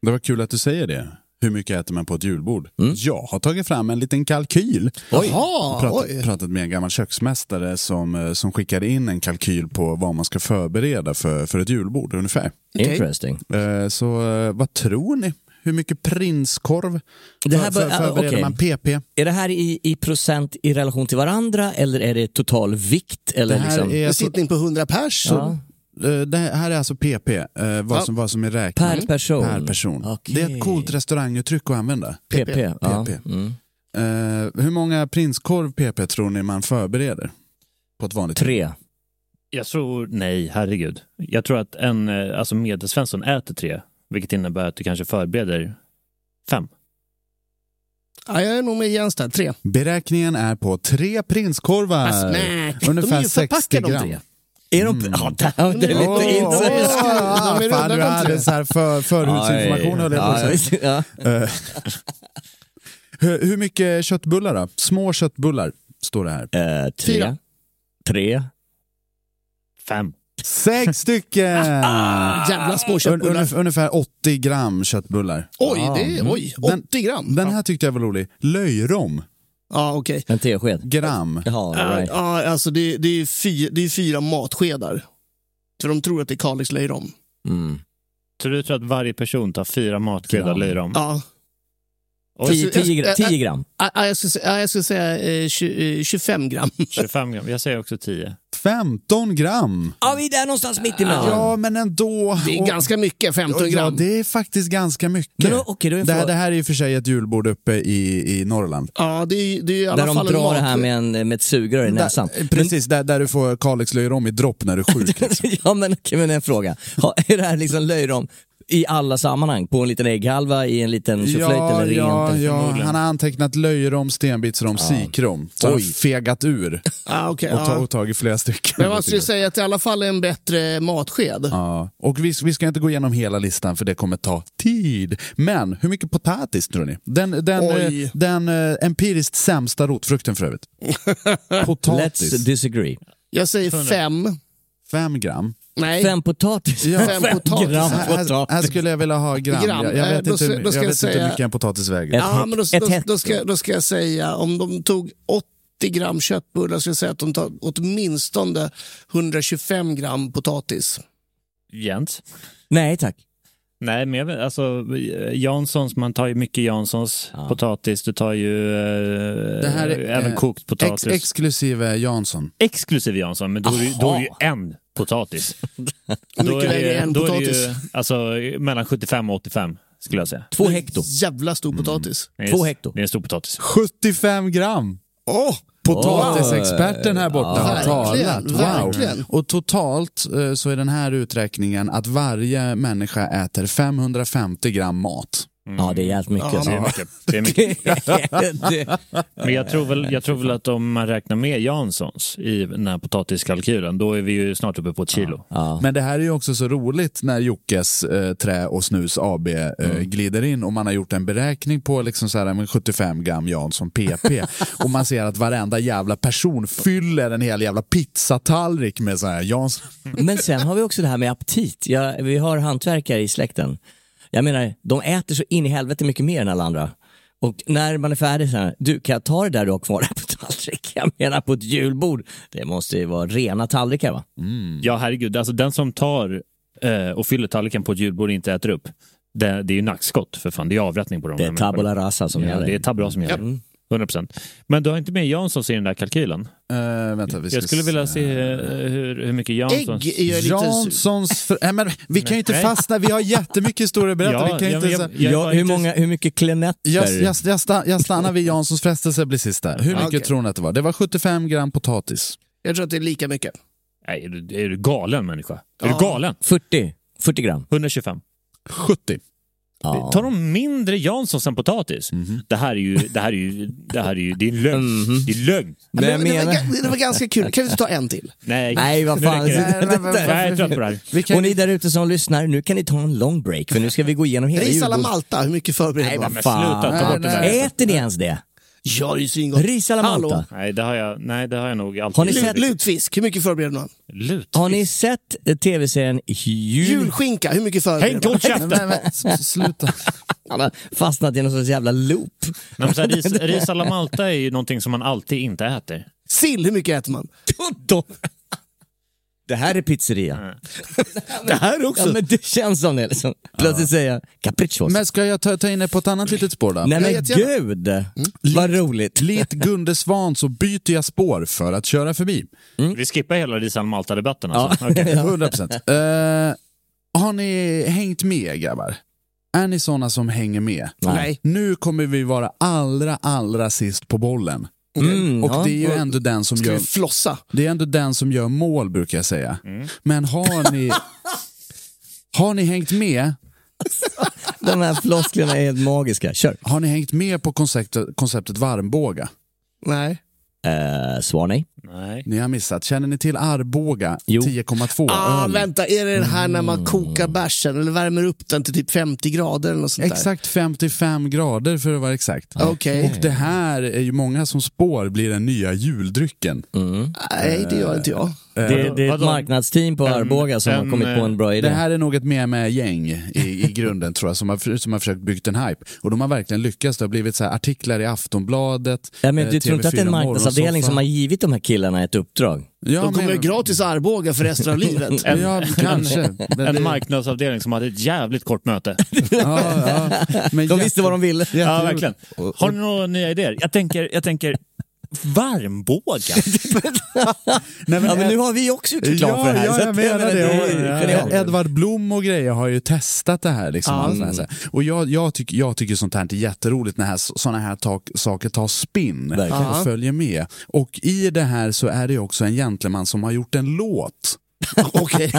det var kul att du säger det. Hur mycket äter man på ett julbord? Mm. Jag har tagit fram en liten kalkyl. Jaha, pratat, oj. pratat med en gammal köksmästare som, eh, som skickade in en kalkyl på vad man ska förbereda för, för ett julbord ungefär. Interesting. Eh, Så eh, vad tror ni? Hur mycket prinskorv Det här för, förbereder okej. man PP? Är det här i, i procent i relation till varandra eller är det total vikt? Eller Det här liksom, är En sittning på 100 pers. ja. Eh, Det här är alltså PP, eh, vad, som, vad som är räknat. Per person? Per person. Okej. Det är ett coolt restauranguttryck att använda. PP? Ja. PP. Mm. Eh, hur många prinskorv PP tror ni man förbereder? På ett vanligt Tre. Jag tror, nej, herregud. Jag tror att en alltså medelsvensson äter tre, vilket innebär att du kanske förbereder fem. Ja, jag är nog med Jens där, tre. Beräkningen är på tre prinskorvar. Fast nej, de är Ungefär ju 60 förpackade de gram. tre. Är de... Ja, det, det är lite är fan, du de hade så här för, förhudsinformation höll jag på att säga. Eh, hur, hur mycket köttbullar då? Små köttbullar står det här. Eh, tre. Fyra. Tre. Fem. Sex stycken! Jävla små Un, köttbullar. ungef- ungefär 80 gram köttbullar. Oj, det är, Mm. oj, Den- 80 gram. Den här tyckte jag var rolig. Löjrom. Ja, okej. En tesked. Gram. Ja, right. Ja, alltså det, det, är fyra, det är fyra matskedar. För de tror att det är Kalix löjrom. Mm. Så du tror att varje person tar fyra matskedar löjrom? Ja. Tio, Alltså, tio, gra- jag- tio gram. Ja, ja, jag skulle säga, ja, jag skulle säga eh, tju- eh, 25 gram. 25 gram. Jag säger också 10. 15 gram. Ja, vi är där någonstans mitt emellan. Ja, men ändå. Det är Och- ganska mycket, 15 Ja, gram. det är faktiskt ganska mycket. Men då- okej, då det, här, det här är i och för sig ett julbord uppe i, i Norrland. Ja, det är, det är i alla Där de fall en drar det här med, en, med ett sugrör i näsan. Där, precis, där, där du får Kalix löjrom i dropp när du är sjuk. liksom. ja, men, okej, men en fråga. Ha, är det här liksom löjrom i alla sammanhang? På en liten ägghalva, i en liten tjoflöjt Ja, eller rent? ja, ja, förmodligen? han har antecknat löjrom, stenbitsrom, sikrom. Så har Oj. fegat ur Ja, okej, och, ta, ja. och tagit flera stycken. Men man skulle säga att det i alla fall är en bättre matsked. Ja, och vi, vi ska inte gå igenom hela listan för det kommer ta tid. Men hur mycket potatis tror ni? Den, den, Oj. eh, den eh, empiriskt sämsta rotfrukten för övrigt. Potatis. Let's disagree. Jag säger fem. Fem gram. Nej, Fem potatis. Ja. Fem potatis. gram Här, här, här potatis. skulle jag vilja ha gram. Gram. Jag, jag Eh, vet, då inte, hur- då ska jag jag vet inte hur säga- mycket en potatis väger. Ett ja, men då, då, då, ska, då ska jag säga om de tog 80 gram köttbullar ska jag säga att de tar åtminstone 125 gram potatis. Jens? Nej tack. Nej, men jag alltså Janssons, man tar ju mycket Janssons Ja. potatis. Du tar ju eh, Det här är, även eh, kokt potatis. Ex, exklusive Jansson. Exklusive Jansson, men då är, då är det ju en potatis. Hur då mycket är det, väger en då är det potatis? ju alltså, mellan 75 och 85 skulle jag säga. Två hekto. Jävla stor potatis. Det är, Två hekto. Det är en stor potatis. 75 gram! Åh! Potatisexperten här borta Ja, har verkligen, talat. Wow. verkligen. Och totalt eh, så är den här uträkningen att varje människa äter 550 gram mat. Ja, det är jävligt mycket. Ja, alltså. Det är mycket. Det är mycket. Men jag tror, väl, jag tror väl att om man räknar med Janssons i den här potatiskalkylen, då är vi ju snart uppe på ett kilo. ja. Men det här är ju också så roligt när Jockes eh, Trä och Snus AB eh, glider in och man har gjort en beräkning på liksom så här, men 75 gram Jansson PP och man ser att varenda jävla person fyller en hel jävla pizzatallrik med så här Jansson. Men sen har vi också det här med aptit. Ja, vi har hantverkare i släkten. Jag menar, de äter så in i helvete mycket mer än alla andra. Och när man är färdig så här, du kan jag ta det där du har kvar på tallrik? Jag menar på ett julbord. Det måste ju vara rena tallrikar va? Ja, herregud. Alltså, den som tar eh, och fyller tallriken på ett julbord och inte äter upp, det, det är ju nackskott för fan. Det är avrättning på dem. Det är tabula rasa som ja, gäller. Det är tabula som gäller. Mm. 100%. Men du har inte med Janssons i den där kalkylen? Eh, vänta, vi ska Jag skulle vilja se hur, hur mycket Janssons... Ägg är. Janssons... För, nej, men vi kan ju inte fastna, vi har jättemycket historier att berätta. Ja, vi kan ju ja, inte, men så- jag- jag Ja, var hur, inte- många, hur mycket klenetter? jag, jag, jag, sta- jag stannar vid Janssons frestelse blir sista. Hur mycket Okej. tror ni att det var? Det var 75 gram potatis. Jag tror att det är lika mycket. Nej, är du, är du galen människa? Är du galen? 40, 40 gram. 125. 70. Ja. Tar de mindre Janssons än potatis? Mhm. Det här är ju, det här är ju, det här är ju, det är lögn. Mhm. Det är lögn. Men jag det, var, det var ganska kul. Kan vi inte ta en till? Nej, Nej, vad nu fan. det. Nej, men- men- Nej, jag är trött på det här. Kan, Och ni där ute som lyssnar, nu kan ni ta en long break för nu ska vi gå igenom hela Ris alla Malta, hur mycket förbereder Nej, man? vad Men sluta ta bort det där. Äter ni ens det? Ja, det är svingott. Ris alla Hallå? Malta. Nej, det har jag, nej, det har jag nog alltid Har ni Lut- sett- Lutfisk, hur mycket förbereder man? Lut. Har ni sett eh, tv-serien Jul? Julskinka, hur mycket förbereder man? käften! men, men, s- sluta. Han har fastnat i någon sorts jävla loop. Men så här, ris, ris alla Malta är ju någonting som man alltid inte äter. Sill, hur mycket äter man? Då- Det här är pizzeria. Det här också. Ja, men det känns som det. Liksom. Plötsligt säga capricciosa. Men ska jag ta, ta in er på ett annat litet spår då? Nej Ja, men jättegärna. gud, vad roligt. Likt Gunde Svan så byter jag spår för att köra förbi. Vi skippar hela ris alla Malta-debatten alltså. Okej. 100 procent. Eh, har ni hängt med grabbar? Är ni såna som hänger med? Nej. Nu kommer vi vara allra, allra sist på bollen. Mm, Och ja. det är ju ändå den som Ska gör, flossa? det är ändå den som gör mål brukar jag säga. Men har ni, har ni hängt med De här flosklerna är helt magiska. Kör. har ni hängt med på konceptet, konceptet varmbåga? Nej. Eh, svar nej. Nej. Ni har missat. Känner ni till Arboga Jo. 10,2 Ah, öl? vänta, är det det här när man Mm. kokar bärsen eller värmer upp den till typ 50 grader eller något sånt där? Exakt 55 grader för att vara exakt. Okej. Och det här är ju många som spår blir den nya juldrycken. Nej, det gör inte jag. Det, det är ett marknadsteam på En- Arboga som har en, kommit på en bra idé. Det här är nog ett med med gäng i, i grunden tror jag som har, som har försökt bygga en hype. Och de har verkligen lyckats. Det har blivit så här artiklar i Aftonbladet. Ja, men eh, du tror inte att det är en TV4 marknadsavdelning som har givit de här killarna ett uppdrag? Ja, De kommer men- gratis Arboga för resten av livet. Ja, kanske. Men det- En marknadsavdelning som hade ett jävligt kort möte. Ja, ja. Men De visste vad de ville. Ja, verkligen. Har ni några nya idéer? Jag tänker, jag tänker varmbåga. Nej, Ja, men nu har vi också gjort reklam ja, för det här. Ja, jag menar men det. är Och. Edvard Blom och grejer har ju testat det här. Liksom, Ja. och sådär, så här. och jag, jag, tycker, jag tycker sånt här är jätteroligt när såna här tak, saker tar spinn Verkligen. och följer med. Och i det här så är det också en gentleman som har gjort en låt Okej.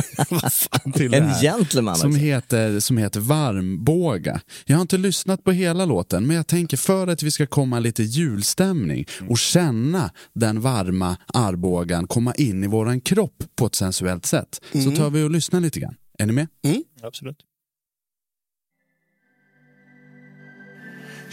till det En här. gentleman Som alltså. heter, som heter Varmbåga. Jag har inte lyssnat på hela låten, men jag tänker för att vi ska komma lite julstämning och känna den varma Arbogan komma in i våran kropp på ett sensuellt sätt, så tar vi och lyssnar lite grann. Är ni med? Absolut.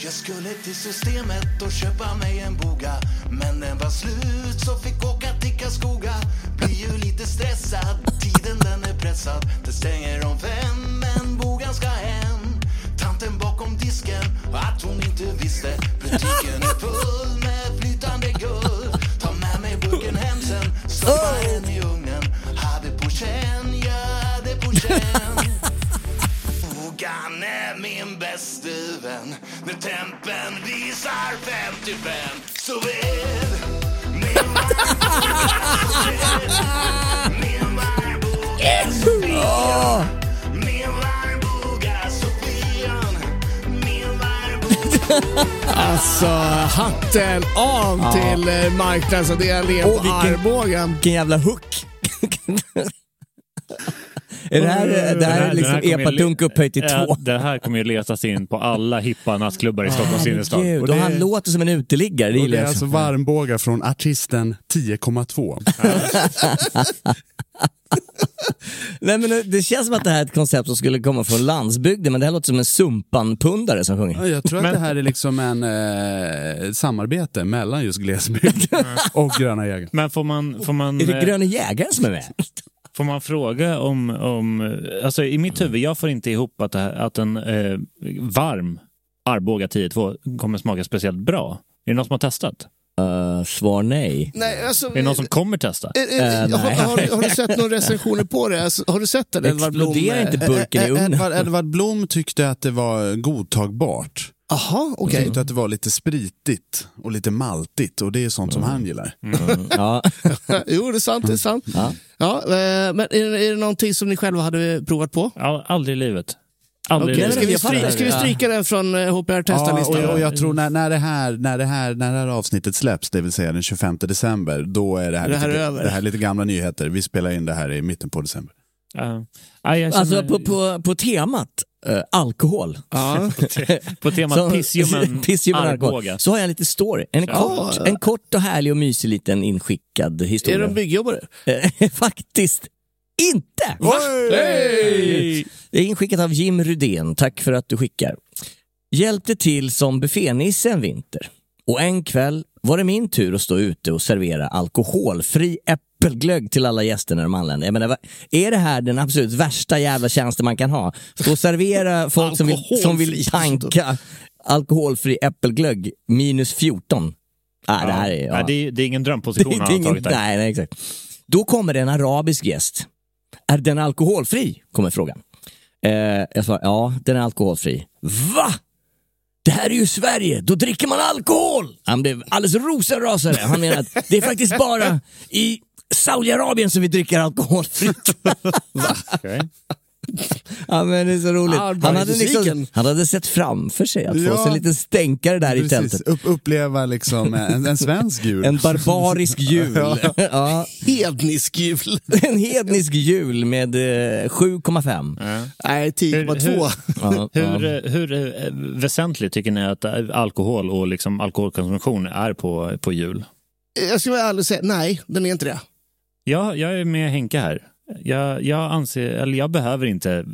Jag skulle till systemet och köpa mig en boga. Men den var slut så fick åka till Karlskoga. Blir ju lite stressad, tiden den är pressad. Det stänger om fem men bogan ska hem. Tanten bakom disken, att hon inte visste. Butiken är full med flytande guld Ta med mig burken hem sen, stoppa den i ugnen. Hade på känn, jag hade på känn. Bogan är min bäste vän När tempen visar 55 Så ved min Sofia Min varmboga Sofia Min varmboga Alltså, hatten av till eh, marknadsavdelningen på Arboga. Vilken jävla hook. är det här, det här är liksom epadunk upphöjt till Ja, två? Det här kommer ju letas in på alla hippa nattklubbar i Stockholms innerstad. Gud, Och och det- han låter som en uteliggare, det det är alltså Varmbåga från artisten 10,2. Nej, men det- känns som att det här är ett koncept som skulle komma från landsbygden, men det här låter som en sumpanpundare som sjunger. Ja, Jag tror att det här är liksom en eh, samarbete mellan just glesbygd och Gröna jägare. Men får man, får man, Är det eh, Gröna Jägaren som är med? Får man fråga om, om... Alltså i mitt huvud, jag får inte ihop att, det här, att en eh, varm Arboga 10-2 kommer smaka speciellt bra. Är det någon som har testat? Uh, svar nej. Nej, alltså, Är det någon som kommer testa? Eh, eh, Eh, har, har, du- har du sett några recensioner på det? Alltså, har du sett den? Edvard Blom? Inte burken i ugnen? Edvard, Edvard Blom tyckte att det var godtagbart. Jaha, Han okej. tyckte att det var lite spritigt och lite maltigt och det är sånt som han gillar. Ja. jo, det är sant. Det är sant. Ja. Ja, eh, men är, det- är det någonting som ni själva hade provat på? Ja, aldrig i livet. Aldrig i ska, vi jag stryka, ska vi stryka den från eh, Ja, HPR-testarlistan? och, och jag tror när, när, det här, när, det här, när det här avsnittet släpps, det vill säga den 25 december, då är det här, Det här lite, är över. det här är lite gamla nyheter. Vi spelar in det här i mitten på december. Ja. Ja, jag Alltså känner- på, på, på temat eh, alkohol. Ja. på temat pissljummen alkohol. Arboga. Så har jag en liten story. En, Ja. kort, en kort och härlig och mysig liten inskickad Är historia. de byggjobbare? Eh, Faktiskt inte! Hej! Det är inskickat av Jim Rudén. Tack för att du skickar. Hjälpte till som buffénisse en vinter. Och en kväll var det min tur att stå ute och servera alkoholfri äppelglögg till alla gäster när de anlände. Jag menar, är det här den absolut värsta jävla tjänsten man kan ha? Stå och servera folk som vill, som vill tanka alkoholfri äppelglögg minus 14. Nej, det här är... Ja, det, är, det är ingen drömposition han har tagit där. nej, nej, exakt. Då kommer det en arabisk gäst. Är den alkoholfri? Kommer frågan. Eh, jag svarar, ja, den är alkoholfri. Va? Det här är ju Sverige, då dricker man alkohol! Han blev alldeles rosenrasande. Han menar att det är faktiskt bara i Saudiarabien som vi dricker alkoholfritt. Ja, men det är så roligt. Ah, Han hade, liksom, han hade sett framför sig att få Ja, sig en liten stänkare där i Precis, tältet. upp, uppleva liksom en, en svensk jul. En barbarisk jul. ja. Hednisk jul. En hednisk jul med eh, 7,5. Nej, 10,2. Ja, Hur, ja. eh, hur eh, väsentligt tycker ni att eh, alkohol och liksom alkoholkonsumtion är på, på jul? Jag ska vara ärlig och säga, nej, den är inte det. Ja, jag är med Henke här. Jag, jag anser, eller jag behöver inte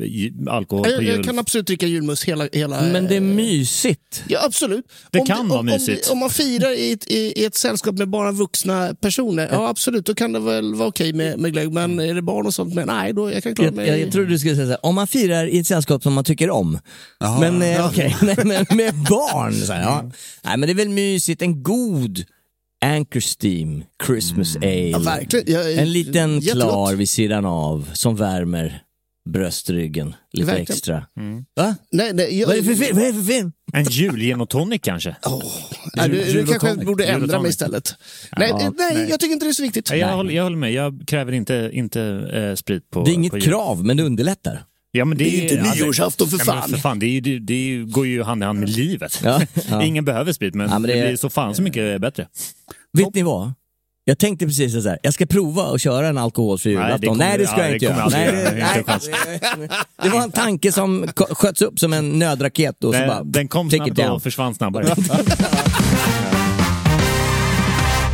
alkohol på Jag, jul. jag kan absolut dricka julmust hela... hela Men det är eh, mysigt. Ja, absolut. Det om, kan vara om, mysigt. Om, om man firar i ett, i, ett sällskap med bara vuxna personer, ja absolut, då kan det väl vara okej med, med glögg. Men är det barn och sånt, men nej, då jag kan klara Jag, mig. jag, jag trodde du skulle säga så här, om man firar i ett sällskap som man tycker om. Jaha. Men eh, okej, men med barn. Så här, ja. Nej men det är väl mysigt, en god Anchor Steam Christmas Ale. ja, verkligen. Jag, En liten jättegott. klar vid sidan av som värmer bröstryggen lite Verkligen. extra. Mm. Va? Nej, nej, jag, Vad är det för film? Vad är det för film? En julgin och tonic kanske? nej, du, du Jul och kanske borde Jul ändra mig istället. nej, Ja, nej, nej. jag tycker inte det är så viktigt. Ja, jag, håller, jag håller med, jag kräver inte, inte eh, sprit på Det är inget på jul. krav, men det underlättar. Ja, men det, Det är ju inte nyårsafton för fan. för fan det, är, det, det går ju hand i hand med livet. Ja, ja. Ingen behöver sprit, men, Ja, men det... det- blir så fan så mycket bättre. Vet ni vad? Jag tänkte precis så här, jag ska prova att köra en alkoholfri Nej, det julafton. Nej, det ska ja, jag inte göra. det, var en tanke som sköts upp som en nödraket och så bara Den, kom snabbt och försvann snabbare.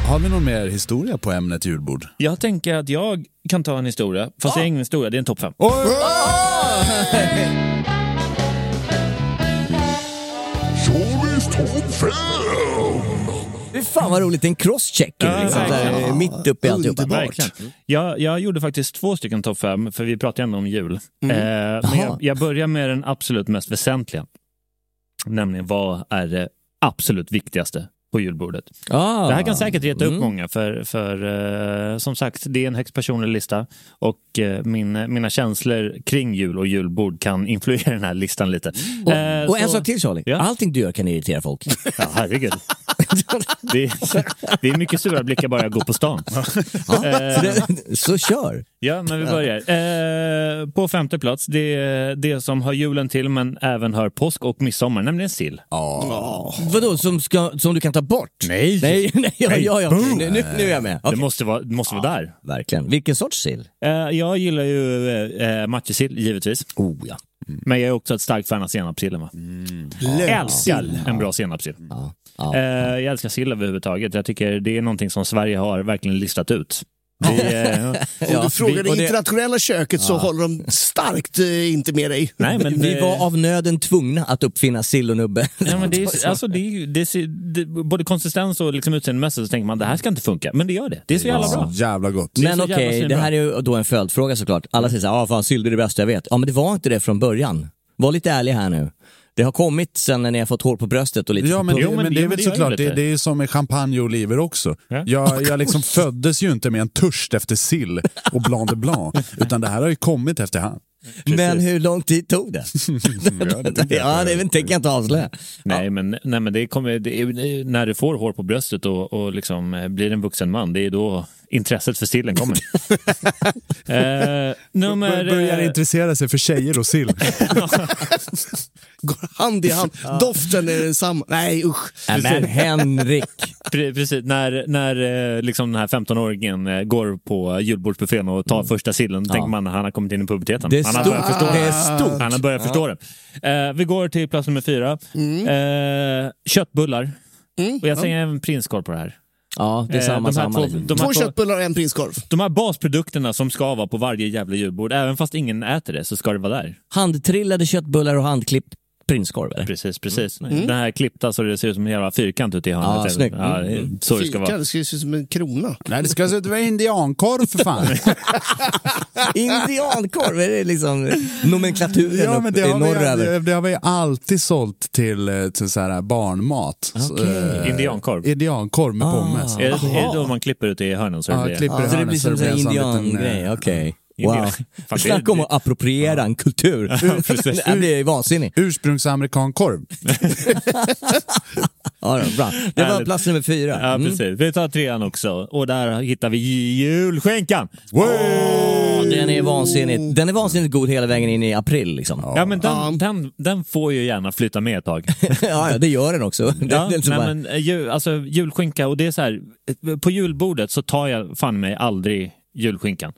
Har vi någon mer historia på ämnet julbord? Jag tänker att jag kan ta en historia, fast det är ingen historia, det är en topp fem. Fy fan vad roligt, en crosschecker Ja, liksom, här, verkligen. mitt uppe i alltihopa. Verkligen. Jag, jag gjorde faktiskt två stycken topp fem, för vi pratar ju ändå om jul. Mm. Eh, men jag, jag börjar med den absolut mest väsentliga. Nämligen, vad är det absolut viktigaste på julbordet? Ah, Det här kan säkert reta upp mm. många, för, för eh, som sagt, det är en högst personlig lista och eh, min, mina känslor kring jul och julbord kan influera den här listan lite. Och, Eh, och en så- sak till Charlie, Ja. allting du gör kan irritera folk. Ja, herregud. det, är, det är mycket sura blickar bara jag går på stan. Ja, så, så kör. Ja, men vi börjar. På femte plats, det är det som hör julen till men även hör påsk och midsommar, nämligen sill. Vadå, som, ska, som du kan ta bort? Nej! Nej, nej, ja, ja, ja. Nu, nu, nu är jag med. Det Okej. måste vara, det måste vara där. Verkligen. Vilken sorts sill? Eh, jag gillar ju eh, matjessill, givetvis. Oh ja. Men jag är också ett starkt fan av senapssillen. Va? Jag älskar en bra senapssill. ja. ja. Eh, jag älskar sill överhuvudtaget. Jag tycker det är någonting som Sverige har verkligen listat ut. Det är, Om Ja, du frågar vi- det det- internationella köket så håller de starkt eh, inte med dig. nej, men Vi det- var av nöden tvungna att uppfinna sill och nubbe. Ja, men det är, alltså, det är, det ser, det, både konsistens och liksom utseendemässigt så tänker man det här ska inte funka. Men det gör det. Det är så jävla bra. Jävla gott. Det är Men så okej, det svinbra. här är ju då en följdfråga såklart. Alla säger såhär, ah, fan sill det är det bästa jag vet. Ja men det var inte det från början. Var lite ärlig här nu. Det har kommit sen när ni har fått hår på bröstet och lite Ja, men, Jo, det, men men det- är väl såklart, ju det, det är som med champagne och oliver också. Ja. Jag, jag liksom föddes ju inte med en törst efter sill och blanc de blanc, utan det här har ju kommit efterhand. Men hur lång tid tog det? ja, det tänker jag inte avslöja. Nej, men, nej, men det kommer, det är, när du får hår på bröstet och, och liksom eh, blir en vuxen man, det är då intresset för sillen kommer. eh, nummer... Börjar eh, intressera sig för tjejer och sill. Går hand i hand. Doften är densamma. Nej usch. Nej, men Henrik. Pre- Precis, när, när eh, liksom den här 15-åringen eh, går på julbordsbuffén och tar första sillen, då tänker man att han har kommit in i puberteten. Det är han har stort. börjat förstå Det är stort. Han har börjat förstå det. Eh, vi går till plats nummer fyra. Eh, köttbullar. Och jag säger en prinskorv på det här. Ja, det är Eh, samma, de här samma. två- liksom. de här Två två- köttbullar och en prinskorv. De här basprodukterna som ska vara på varje jävla julbord, även fast ingen äter det så ska det vara där. Handtrillade köttbullar och handklippt prinskorv eller? Precis, precis. Den här klippta så det ser ut som en jävla fyrkant ute i hörnet. Ja, snyggt. Ja, det är så det ska vara. det ska se ut som en krona. Nej, det ska se ut att vara indiankorv för fan. Indiankorv, är det liksom nomenklaturen Ja, men det i har, norröver? vi, det, det har vi alltid sålt till, eh, till så här barnmat. Okej. Eh, Indiankorv. Indiankorv med Ah. pommes. Är det, är det då man klipper ute i hörnen? Så Ja, det blir... klipper i Så det hörnen blir som så det en blir en sån liten, indiangrej, eh, okej. Indian- Wow. Snacka om att appropriera en kultur. det blir vansinnigt. Ursprungsamerikankorv. Ja, då, bra. Det var plats nummer fyra. Ja, Mm. precis. Vi tar trean också. Och där hittar vi julskinkan. Åh, Den är vansinnigt. Den är vansinnigt god hela vägen in i april liksom. Ja, men den, den, den får ju gärna flytta med ett tag. Ja, ja, det gör den också. Ja, är liksom nej, bara- men, eh, jul, alltså, julskinka, och det är så här, eh, på julbordet så tar jag fan mig aldrig julskinkan.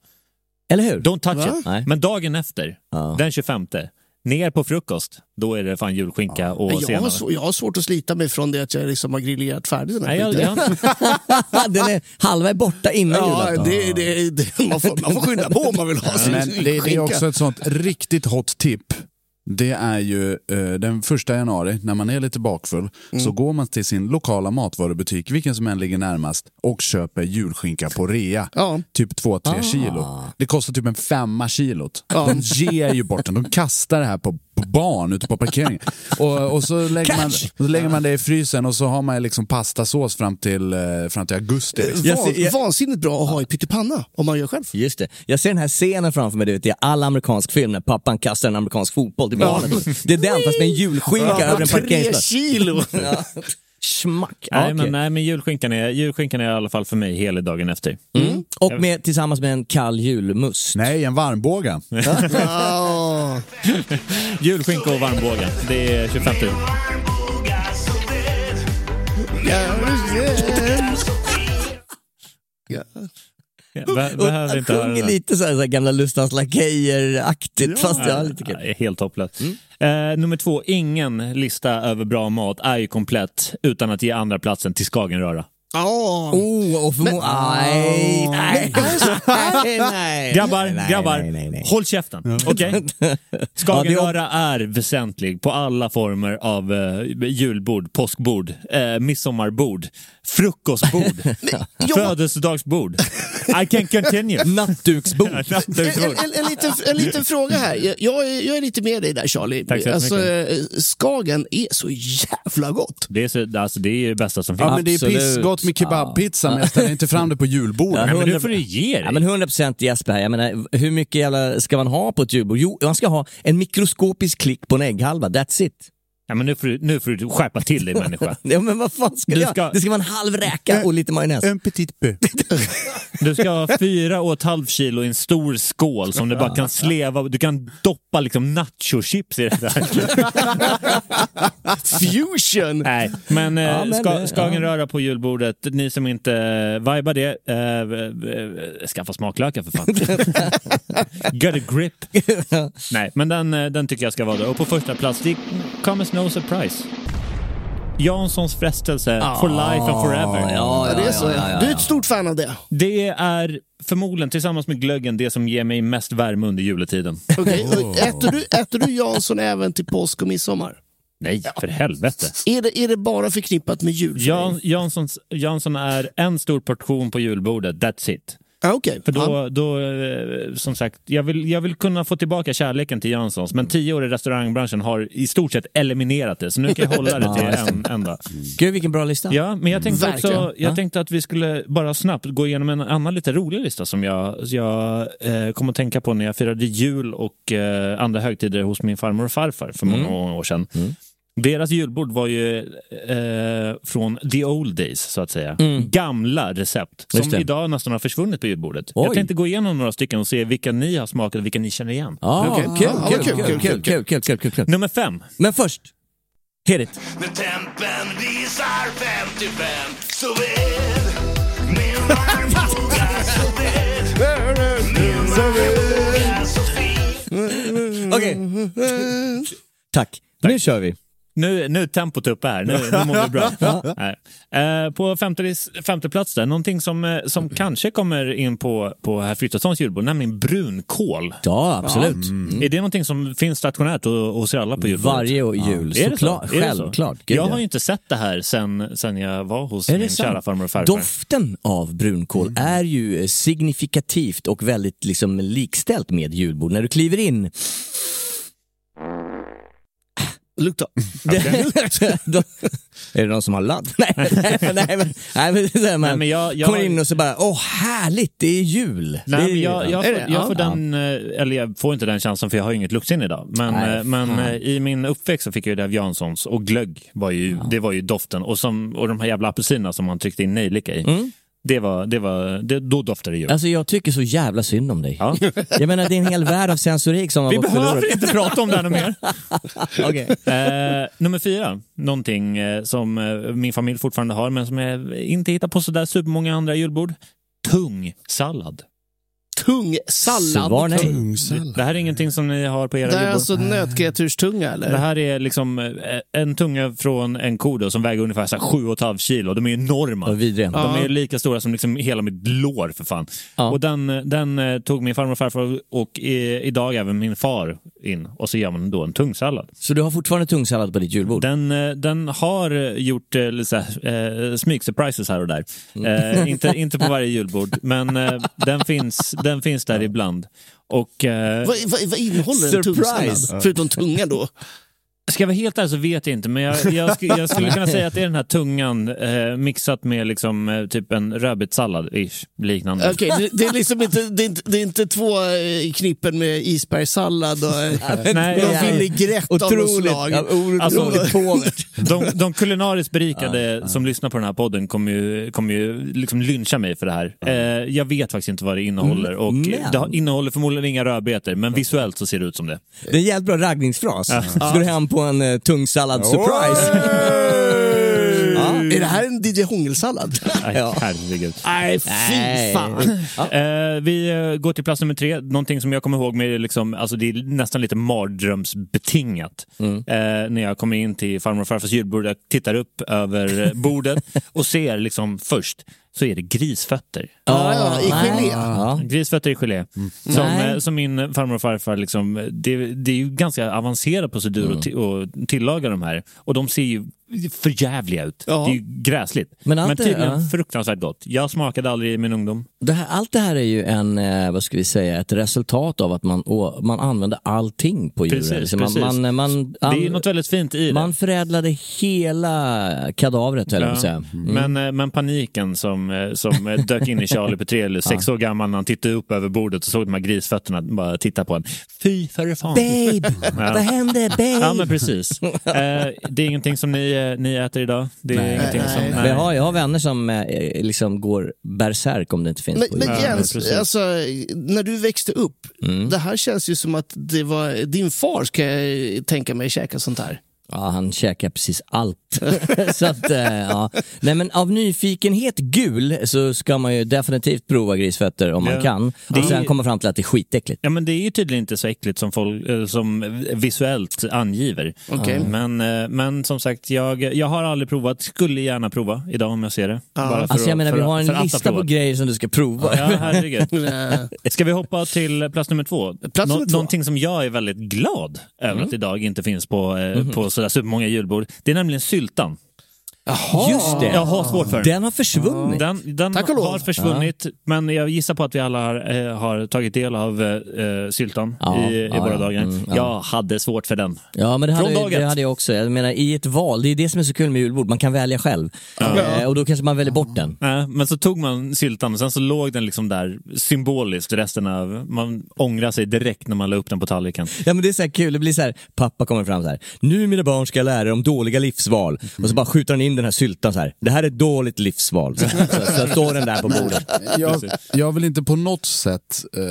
Eller hur? Don't touch Va? it. Nej. Men dagen efter, Ja. den 25, ner på frukost, då är det fan julskinka och Men jag, har svår, jag har svårt att slita mig från det att jag liksom har grillerat färdigt den här Nej, jag, skiten. jag, Den är, halva är borta innan Ja, julafton. det, det, det, man, får, man får skynda på om man vill ha sin Men det, det är också ett sånt riktigt hot tip. Det är ju eh, den första januari, när man är lite bakfull, så går man till sin lokala matvarubutik, vilken som än ligger närmast, och köper julskinka på rea. Ja. Typ 2-3 kilo. Det kostar typ en femma kilot. De ger ju bort den, de kastar det här på barn ute på parkeringen. Och, och så, lägger man, så lägger man det i frysen och så har man liksom pastasås fram till, eh, fram till augusti. Liksom. Jag ser- jag- Vansinnigt bra att ha i pyttipanna om man gör själv. Just det. Jag ser den här scenen framför mig, du vet, i all amerikansk film när pappan kastar en amerikansk fotboll till barnet. Det är den fast med en julskinka över en Tre parkeringsplats. kilo! Ja. Schmack. Ja, nej, okej. men, nej, men julskinkan är, julskinkan är i alla fall för mig helig dagen efter. Mm. Och med, tillsammans med en kall julmust. Nej, en varmbåga. Ja. Julskinka och varmbågen, det är 25 Ja. Be- behöver inte höra sjunger lite så här, så här gamla Lustans Lakejer-aktigt, Ja. fast ja, lite Ja, kul. är helt hopplöst. Eh, nummer två, ingen lista över bra mat är ju komplett utan att ge andra platsen till Skagenröra. Ja. Oh, och förmo- nej, nej, nej, nej. Grabbar, nej, grabbar, nej, nej, nej. håll käften. Okej? Ja, Skagenröra är väsentlig på alla former av eh, julbord, påskbord, eh, midsommarbord, frukostbord, födelsedagsbord. I can continue. Nattduksbord. En, en, en, en, liten, en liten fråga här. Jag, jag, är, jag är lite med dig där Charlie. Tack så alltså, eh, Skagen är så jävla gott. Det är, så, alltså, det är det bästa som finns. Ja, men det är Absolut. Pissgott med kebabpizza, men jag ställer inte fram det på julbordet. Ja, men nu 100 får du ge dig. Ja, men 100% Jesper här. Jag menar, hur mycket jävla ska man ha på ett julbord? Jo, man ska ha en mikroskopisk klick på en ägghalva. That's it. Ja, men nu, får du, nu får du skärpa till dig människa. Ja, men vad fan ska Du jag? ska- Det ska vara en halv räka och lite majonnäs. En petit peu. Du ska ha fyra och ett halvt kilo i en stor skål som du bara kan sleva. Du kan doppa liksom nachochips i det där. Fusion! Nej, men, Ja, eh, men ska, det- Skagenröra på julbordet. Ni som inte eh, vibar det, eh, eh, skaffa smaklökar för fan. Get a grip. Nej, men den, eh, den tycker jag ska vara där. Och på första plats, det as no surprise. Janssons frestelse for life and forever. Ja, ja, Ja, det är så. ja, ja, ja. Du är ett stort fan av det. Det är förmodligen tillsammans med glöggen det som ger mig mest värme under juletiden. Okej, och Äter, du, äter du Jansson även till påsk och midsommar? Nej, för helvete. Är det, är det bara förknippat med jul? Jan? Janssons, Jansson är en stor portion på julbordet, that's it. Ja, okej. För då, då eh, som sagt, jag vill, jag vill kunna få tillbaka kärleken till Janssons, men tio år i restaurangbranschen har i stort sett eliminerat det, så nu kan jag hålla det till en enda. Gud, vilken bra lista. Ja, men jag tänkte också, jag tänkte att vi skulle bara snabbt gå igenom en annan lite rolig lista som jag, jag eh, kom att tänka på när jag firade jul och eh, andra högtider hos min farmor och farfar för många år sedan. Deras julbord var ju eh, från the old days, så att säga. Gamla recept som idag nästan har försvunnit på julbordet. Oj. Jag tänkte gå igenom några stycken och se vilka ni har smakat och vilka ni känner igen. Ja, Okej. kul, kul, kul, kul, kul, kul, kul, kul, kul, kul. Nummer fem. Men först, hit it. När tempen visar 55 Så ved Min varmbåga så ved Min varmbåga så fin Okej. Tack. Nu kör vi. Nu, nu är tempot uppe här, nu, nu mår vi bra. Nej. Eh, på femte, femte plats där, någonting som, eh, som kanske kommer in på, på herr Frithiofsons julbord, nämligen brunkål. Ja, absolut. Mm. Är det någonting som finns stationärt och- hos er alla på julbordet? Varje jul, det såklart. så? Så? Självklart. Gud, jag ja. har ju inte sett det här sen, sen jag var hos min sant? kära farmor och farfar. Doften av brunkål är ju eh, signifikativt och väldigt liksom likställt med julbord. När du kliver in Lukta. Då, är det någon som har ladd? Nej, nej, men- nej, men, nej, men, Nej, men jag- jag- kommer in och så bara, åh härligt, det är jul. Nej, är men jag, jag, får, jag Ja. får den, eh, eller jag får inte den känslan för jag har inget luktsinne idag. Men, Nej, eh, men fan. eh, i min uppväxt så fick jag det av Janssons och glögg var ju, det var ju doften. Och, som, och de här jävla apelsinerna som man tryckte in nejlika i. Det var, det var, det, då doftade det jul. Alltså jag tycker så jävla synd om dig. Ja. Jag menar det är en hel värld av sensorik som har Vi gått förlorad. behöver inte prata om det här mer. Okej. Eh, nummer fyra, någonting eh, som eh, min familj fortfarande har men som jag inte hittar på sådär supermånga andra julbord. Tung sallad. Tungsallad. Svar nej. Tungsallad. Det här är ingenting som ni har på era Det är julbord? alltså nötkreaturstunga eller? Det här är liksom eh, en tunga från en ko då, som väger ungefär så här 7,5 kilo. De är enorma. Vad vidriga. De är lika stora som liksom hela mitt lår för fan. Ja. Och den, den eh, tog min farmor och farfar och i, idag även min far in. Och så gör man då en tungsallad. Så du har fortfarande tungsallad på ditt julbord? Den, eh, den har gjort lite här, eh, smygsurprises här och där. Mm. Eh, inte, inte på varje julbord, men eh, den, finns, den finns där ibland. Och eh, Vad, vad, vad innehåller en tungsallad? Förutom tunga då? Ska jag vara helt ärlig så vet jag inte, men jag, jag, sk- jag skulle kunna säga att det är den här tungan eh, mixat med liksom, eh, typ en rödbetssallad, liknande. Okej, det, det, är liksom inte, det, är inte, det är inte två eh, knippen med isbergssallad och eh, Nej, någon vinägrett av något slag. ja, otroligt Alltså- påvert. De, de kulinariskt berikade som lyssnar på den här podden kommer ju, kommer ju liksom lyncha mig för det här. Eh, jag vet faktiskt inte vad det innehåller och Men- det innehåller förmodligen inga rödbetor, men visuellt så ser det ut som det. Det är en jävligt bra raggningsfras. Ska du hem på en uh, tungsallad surprise? ja. Är det här en DJ Hångelsallad? Nej, Ja. herregud. Nej, fy Nej. fan. Eh, vi eh, går till plats nummer tre. Någonting som jag kommer ihåg med liksom, alltså det är nästan lite mardrömsbetingat. Mm. Eh, när jag kommer in till farmor och farfars julbord, jag tittar upp över eh, bordet och ser liksom först så är det grisfötter. Ja, ja, i gelé. Ja. Grisfötter i gelé. Som, Nej. eh, som min farmor och farfar, liksom, det, det är ju ganska avancerad procedur Mm. att tillaga de här. Och de ser ju förjävliga ut. Ja. Det är ju gräsligt. Men Men, allt tydligen ja. fruktansvärt gott. Jag smakade aldrig i min ungdom. Det här, allt det här är ju en, eh, vad ska vi säga, ett resultat av att man, å, man använde allting på djuren. Precis, Så man, precis. man, man, Det är något väldigt fint i det. man förädlade hela kadavret, höll jag att säga. Ja. Men, eh, men paniken som, eh, som dök in i Charlie Petrelius, sex år gammal, när han tittade upp över bordet och såg de här grisfötterna bara titta på en. Fy för fan. Babe, vad hände babe? Ja men precis. Eh, det är ingenting som ni, eh, ni äter idag? Det är ingenting som... Men jag, har, jag har vänner som eh, liksom går bärsärk om det inte finns Men, på men Ja, Jens, precis. alltså, när du växte upp, det här känns ju som att det var din far, ska jag tänka mig, käka sånt här. Ja, han käkar precis allt. så att, eh, ja. Nej men av nyfikenhet gul så ska man ju definitivt prova grisfötter om man Ja. kan. Det Och sen är- komma fram till att det är skitäckligt. Ja men det är ju tydligen inte så äckligt som, folk, eh, som visuellt angiver. Okej. Men, eh, men som sagt, jag, jag har aldrig provat, skulle gärna prova idag om jag ser det. Bara för Alltså jag att- menar för vi har en lista på grejer som du ska prova. Ja, herregud. Ska vi hoppa till plats nummer två? Plats nummer två. Någonting som jag är väldigt glad över att idag inte finns på, eh, på sådär supermånga julbord. Det är nämligen syltan. Jaha. Just det. Jag har svårt för den. Har försvunnit. Den, den Tack och lov. har försvunnit, men jag gissar på att vi alla har, eh, har tagit del av eh, syltan Ja, i, i ja, våra ja. dagar. Mm, ja. Jag hade svårt för den. Ja men det Från hade, dag det hade jag också. Jag menar i ett val, det är det som är så kul med julbord, man kan välja själv. Eh, och då kanske man väljer bort den. Nej, men så tog man syltan och sen så låg den liksom där symboliskt resten av... Man ångrar sig direkt när man la upp den på tallriken. Ja men det är så här kul, det blir så här, pappa kommer fram så här. Nu mina barn ska jag lära er om dåliga livsval. Och så bara skjuter han in den här syltan så här. Det här är ett dåligt livsval. Så, så, så står den där på bordet. Jag, jag vill inte på något sätt eh,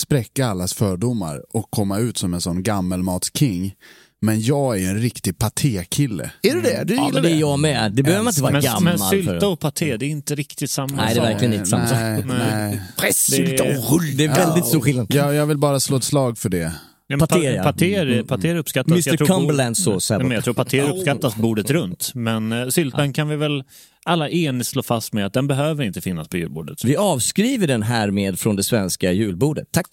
spräcka allas fördomar och komma ut som en sån gammelmatsking. Men jag är en riktig patékille. Är du det? Du Ja gillar men det är jag med. Det behöver man inte vara Men, gammal men för. sylta och paté, det är inte riktigt samma Nej, det är sak. verkligen inte samma sak. nej, nej. Pressylta och rull. Det är väldigt stor skillnad. Jag, jag vill bara slå ett slag för det. Ja, Paté, pa- ja. paté, paté uppskattas. Mr jag tror Cumberland här Nej, men. Jag tror paté uppskattas bordet runt. Men uh, syltan kan vi väl alla enigt slå fast med att den behöver inte finnas på julbordet. Vi avskriver den här med från det svenska julbordet. Tack.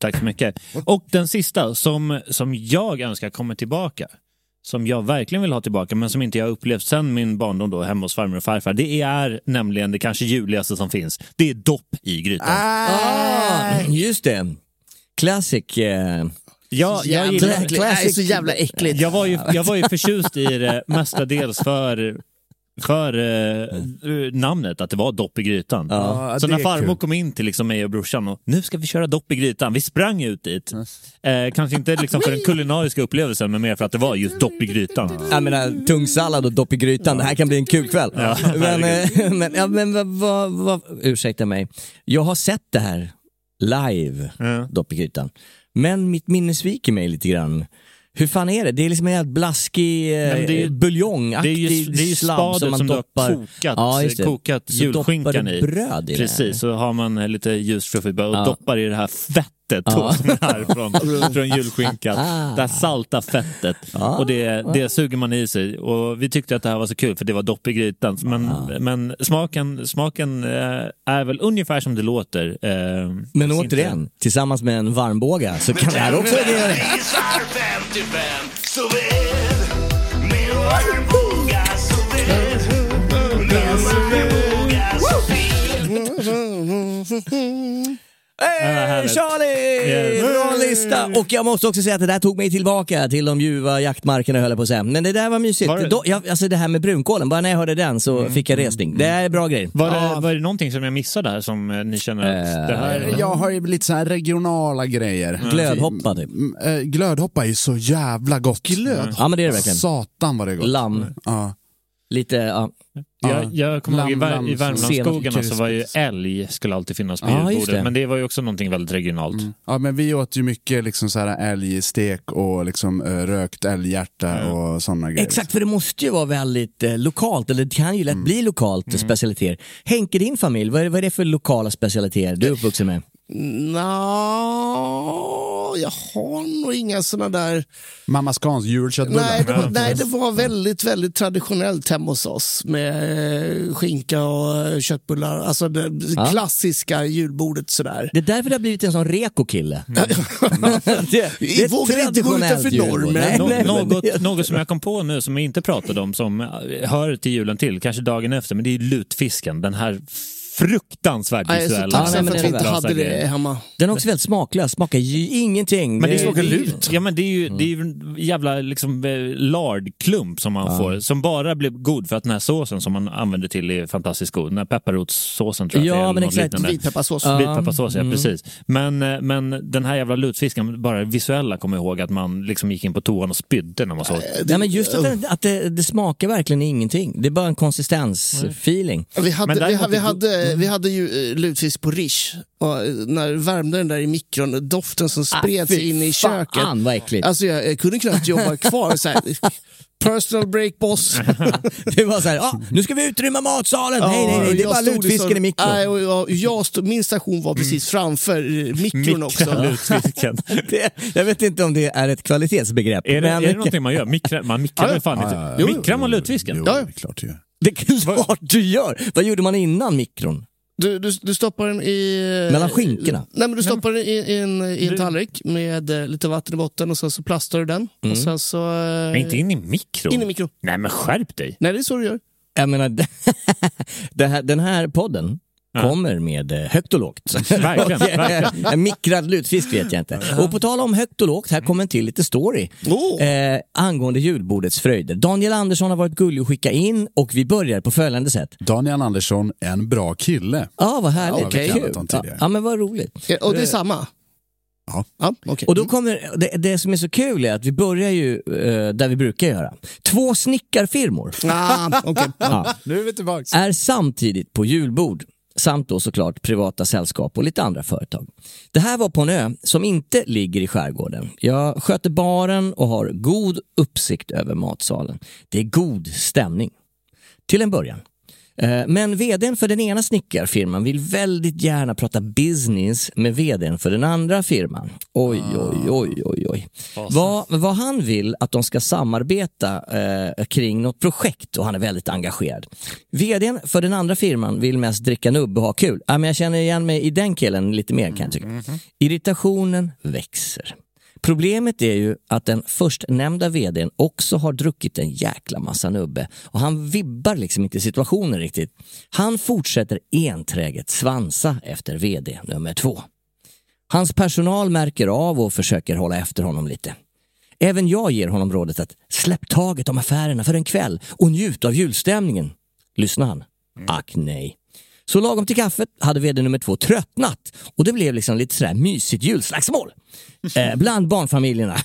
Tack så mycket. Och den sista som, som jag önskar kommer tillbaka, som jag verkligen vill ha tillbaka men som inte jag upplevt sedan min barndom då hemma hos farmor och farfar. Det är nämligen det kanske juligaste som finns. Det är dopp i grytan. Ah, just det. Classic. Eh, Ja, jag, Jävla gillar, äckligt. Nej, så jävla äckligt. jag, var ju, jag var ju förtjust i det mestadels för för eh, namnet, att det var dopp i grytan. Ja, så när är farmor kul. kom in till liksom mig och brorsan och nu ska vi köra dopp i grytan, vi sprang ut dit. Eh, kanske inte liksom för den kulinariska upplevelsen men mer för att det var just dopp i grytan. jag menar, tungsallad och dopp i grytan. Det här kan bli en kul kväll. Ja, men, eh, men, ja, men vad, vad, vad, ursäkta mig. Jag har sett det här live, Ja. dopp i grytan. Men mitt minne sviker mig lite grann. Hur fan är det? Det är liksom en jävla blaskig det eh, buljongaktig Det är ju, det är ju slabb spadet som, du har kokat, Ja, det. kokat doppar julskinkan i. bröd i det. Precis, så har man eh, lite ljust bröd och Ja. doppar i det här fettet Ja. här från, från julskinkan. Ah. Det här salta fettet. Ja. Och det, det suger man i sig. Och vi tyckte att det här var så kul för det var dopp i grytan. Men, men smaken, smaken eh, är väl ungefär som det låter. eh, Men inte- återigen, tillsammans med en varmbåga så kan det här också vara det. Isar 55 så ved Med varmbåga så ved Med varmbåga så fin Hey. Charlie! Yes. Bra lista! Och jag måste också säga att det där tog mig tillbaka till de ljuva jaktmarkerna höll jag på att säga. Men det där var mysigt. Var det- Då, jag, alltså det här med brunkålen, bara när jag hörde den så fick jag resning. Det är bra grejer. Var det, var det någonting som jag missade här som eh, ni känner att det här... Jag har ju lite så här regionala grejer. Glödhoppa typ. Mm, eh, Glödhoppa är ju så jävla gott. Glöd. Ja men det är det verkligen. Satan vad det är gott. Lamm, Ja. Lite, ja. Jag, jag kommer ihåg i, Vär, i Värmlandsskogarna så var ju älg skulle alltid finnas på just julbordet. det. Men det var ju också någonting väldigt regionalt. ja, men vi åt ju mycket liksom så här älgstek och liksom eh, rökt älghjärta och sådana grejer. Exakt, för det måste ju vara väldigt eh, lokalt, eller det kan ju lätt bli lokalt mm. specialiteter. Henke, din familj, vad är, vad är det för lokala specialiteter du är uppvuxen med? Nå, jag har nog inga såna där... Mamma Scans julköttbullar. Nej det, var, nej, det var väldigt, väldigt traditionellt hemma hos oss med eh, skinka och eh, köttbullar. Alltså det Ja. klassiska julbordet sådär. Det är därför det har blivit en sån reko-kille. det, Vi vågar inte gå utanför normen. Något, något som jag kom på nu som jag inte pratade om som eh, hör till julen till, kanske dagen efter, men det är lutfisken. Den här fruktansvärt Jag är så. Ja, tacksam nej, för men att vi inte hade det hemma. Den är också väldigt smaklös, smakar ju ingenting. Men det är- smakar lut. Ja, men det är ju, det är ju en jävla liksom, eh, lardklump som man får, som bara blir god för att den här såsen som man använder till är fantastiskt god. Den här pepparrotssåsen tror jag Ja, det men exakt. Vitpepparsås. Ja. Vitpepparsås, ja Mm. precis. Men, eh, men den här jävla lutfisken, bara visuella kommer jag ihåg att man liksom gick in på toan och spydde när man såg Nej, men just att, det, att det, det smakar verkligen ingenting. Det är bara en konsistensfeeling. Vi hade, vi, vi, hade, Mm. vi hade ju eh, lutfisk på Rish. Och eh, när värmde den där i mikron, doften som spred sig in i köket. Ah, Fan vad äckligt. Alltså jag, jag kunde knappt jobba kvar. Så här, personal break boss. Det var så här, ah, nu ska vi utrymma matsalen. nej, nej, nej, det är bara lutfisken liksom- i mikron. Nej, och jag, jag stod, min station var precis framför eh, mikron också. lutfisken. Det, jag vet inte om det är ett kvalitetsbegrepp. Är det, men är det någonting man gör? Mikra, man mikrar Ja, väl fan ja, inte? ja, ja. Mikrar man lutfisken? Jo, Ja, det ja. är klart det gör. Det är klart du gör. Vad gjorde man innan mikron? Du, du, du stoppar den i... Mellan skinkorna? Nej, men du stoppar den i, i, en, i en tallrik med eh, lite vatten i botten och sen så plastar du den. Och sen så... eh, Men inte in i mikron? In i mikron. Nej men skärp dig! Nej, det är så du gör. Jag menar, det här, den här podden kommer med eh, högt och lågt. Verkligen, eh, verkligen. Mikrad lutfisk vet jag inte. Och på tal om högt och lågt, här kommer en till lite story. Oh. Eh, angående julbordets fröjder. Daniel Andersson har varit gullig att skicka in och vi börjar på följande sätt. Daniel Andersson, en bra kille. Ja, vad härligt. Ja. Kul. Honom Ja, ja, men vad roligt. Och det är samma? Ja. ja okej. Och då kommer, det, det som är så kul är att vi börjar ju eh, där vi brukar göra. Två snickarfirmor Ah, okej. ja, Nu är vi tillbaka. är samtidigt på julbord samt då såklart privata sällskap och lite andra företag. Det här var på en ö som inte ligger i skärgården. Jag sköter baren och har god uppsikt över matsalen. Det är god stämning. Till en början. Eh, Men vdn för den ena snickarfirman vill väldigt gärna prata business med vdn för den andra firman. Oj, oj, oj, oj, oj. Vad, vad han vill att de ska samarbeta eh, kring något projekt och han är väldigt engagerad. Vdn för den andra firman vill mest dricka nubbe och ha kul. Ja, men jag känner igen mig i den killen lite mer kan jag tycka. Irritationen växer. Problemet är ju att den förstnämnda vdn också har druckit en jäkla massa nubbe och han vibbar liksom inte situationen riktigt. Han fortsätter enträget svansa efter vd nummer två. Hans personal märker av och försöker hålla efter honom lite. Även jag ger honom rådet att släpp taget om affärerna för en kväll och njut av julstämningen. Lyssnar han? Ack nej. Så lagom till kaffet hade vd nummer två tröttnat och det blev liksom lite sådär mysigt julslagsmål. Eh, bland barnfamiljerna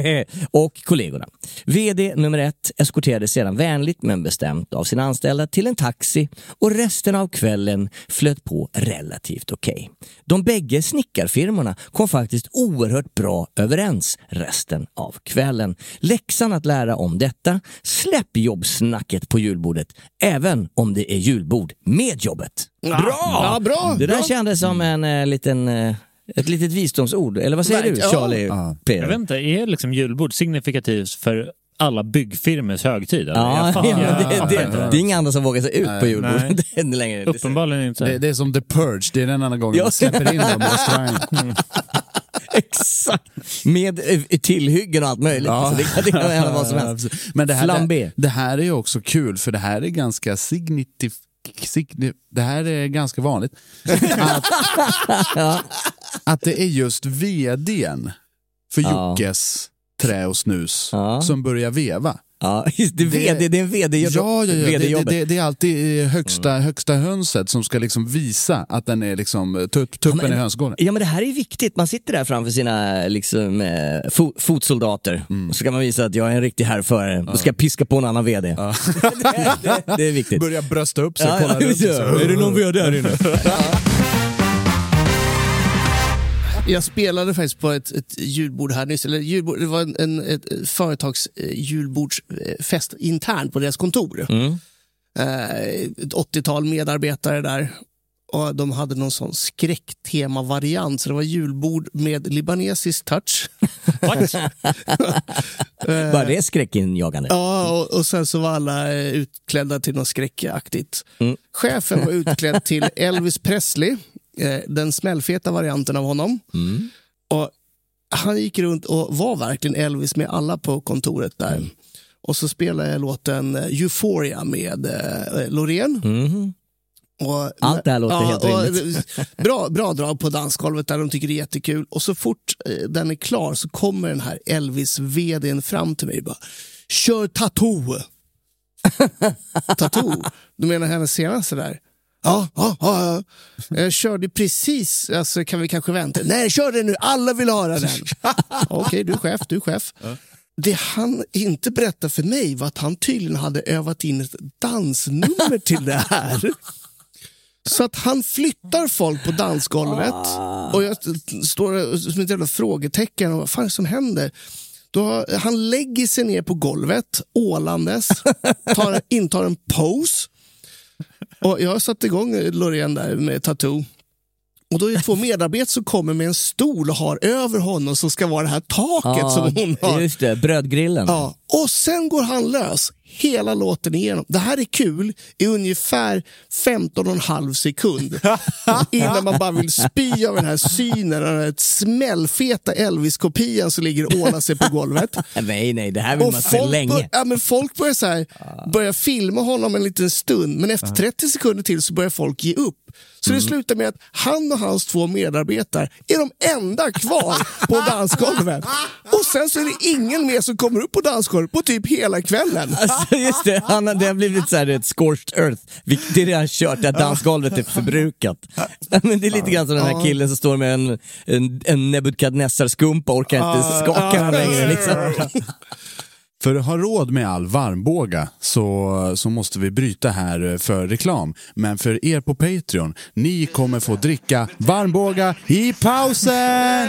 och kollegorna. VD nummer ett eskorterade sedan vänligt men bestämt av sina anställda till en taxi och resten av kvällen flöt på relativt okej. De bägge snickarfirmorna kom faktiskt oerhört bra överens resten av kvällen. Läxan att lära om detta, släpp jobbsnacket på julbordet, även om det är julbord med jobbet. Bra! Ja, bra, det där bra. kändes som en eh, liten eh, ett litet visdomsord, eller vad säger Verk- du ja. Charlie? Ja. Jag vet inte, är liksom julbord signifikativt för alla byggfirmors högtid? Ja, ja, det, det, det är inga andra som vågar sig ut på julbord nej. Det är längre. Uppenbarligen inte. Det, det är som The Purge, det är den enda gången Ja. man släpper in dem i restaurangen. Exakt! Med eh, tillhyggen och allt möjligt. Så det, kan- det kan hända vad som helst. Men det här, det, det här är ju också kul, för det här är ganska signitif... Det här är ganska vanligt. Att, att det är just vdn för. Jockes trä och snus Ja. som börjar veva. Ja, det, Det- VD, det är en VD-jobb. Ja, ja, ja. Det, det, det, är alltid eh, högsta, högsta hönset som ska liksom visa att den är liksom tupp, tuppen men- i hönsgården. Ja men det här är viktigt, man sitter där framför sina liksom, eh, fo- fotsoldater Mm. och så kan man visa att jag är en riktig herrförare och ska piska på en annan VD. det, det, det är viktigt. Börjar brösta upp sig, Ja, kolla ja, runt. ja. Är det någon VD här inne? Jag spelade faktiskt på ett, ett julbord här nyss. Eller julbord, det var en, en ett företags eh, julbordsfest internt på deras kontor. Mm. Eh, ett 80-tal medarbetare där. Och de hade någon sån skräcktema-variant, så det var julbord med libanesisk touch. Bara det är skräckinjagande. Ja, och, och sen så var alla eh, utklädda till något skräckaktigt. Mm. Chefen var utklädd till Elvis Presley, eh, den smällfeta varianten av honom. Mm. Och han gick runt och var verkligen Elvis med alla på kontoret där. Mm. Och så spelade jag låten eh, Euphoria med eh, Loreen. Mhm. Och, Allt det här låter helt och, rimligt. Bra, bra drag på dansgolvet där de tycker det är jättekul. Och så fort eh, den är klar så kommer den här Elvis-vdn fram till mig och bara Kör Tattoo! tattoo? Du menar hennes senaste där? Ja, ja, ja. ja. Jag körde precis, alltså kan vi kanske vänta? Nej, kör den nu, alla vill höra den. Okej, du är chef, du är chef. Det han inte berättade för mig var att han tydligen hade övat in ett dansnummer till det här. Så att han flyttar folk på dansgolvet och jag st- står som ett jävla frågetecken. Och vad fan är det som händer? Då, han lägger sig ner på golvet, ålandes, tar, intar en pose. Och jag har satt igång Loreen där med tattoo. Och då är det två medarbetare som kommer med en stol och har över honom som ska vara det här taket som hon har. Just det, brödgrillen. Ja, och sen går han lös hela låten igenom. Det här är kul i ungefär 15 och en halv sekund innan man bara vill spy av den här synen av den här smällfeta Elvis-kopian som ligger och ålar sig på golvet. Nej, nej, det här vill man se länge. ja, men folk börjar, så här, börjar filma honom en liten stund, men efter 30 sekunder till så börjar folk ge upp. Så Mm. det slutar med att han och hans två medarbetare är de enda kvar på dansgolvet. Och sen så är det ingen mer som kommer upp på dansgolvet på typ hela kvällen. Alltså, just det, han, det har blivit så här, ett scorched earth. Vi- Det är redan kört, det här dansgolvet är förbrukat. Men det är lite grann som den här killen som står med en, en, en Nebukadnessar-skumpa och orkar inte skaka den längre. Liksom. För att ha råd med all varmbåga så, så måste vi bryta här för reklam. Men för er på Patreon, ni kommer få dricka varmbåga i pausen!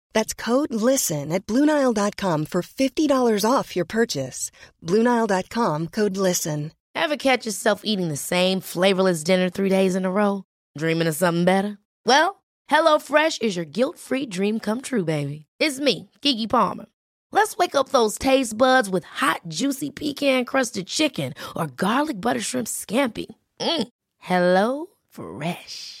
That's code LISTEN at Bluenile.com for $50 off your purchase. Bluenile.com code LISTEN. Ever catch yourself eating the same flavorless dinner three days in a row? Dreaming of something better? Well, HelloFresh is your guilt free dream come true, baby. It's me, Gigi Palmer. Let's wake up those taste buds with hot, juicy pecan crusted chicken or garlic butter shrimp scampi. Mm. Hello Fresh.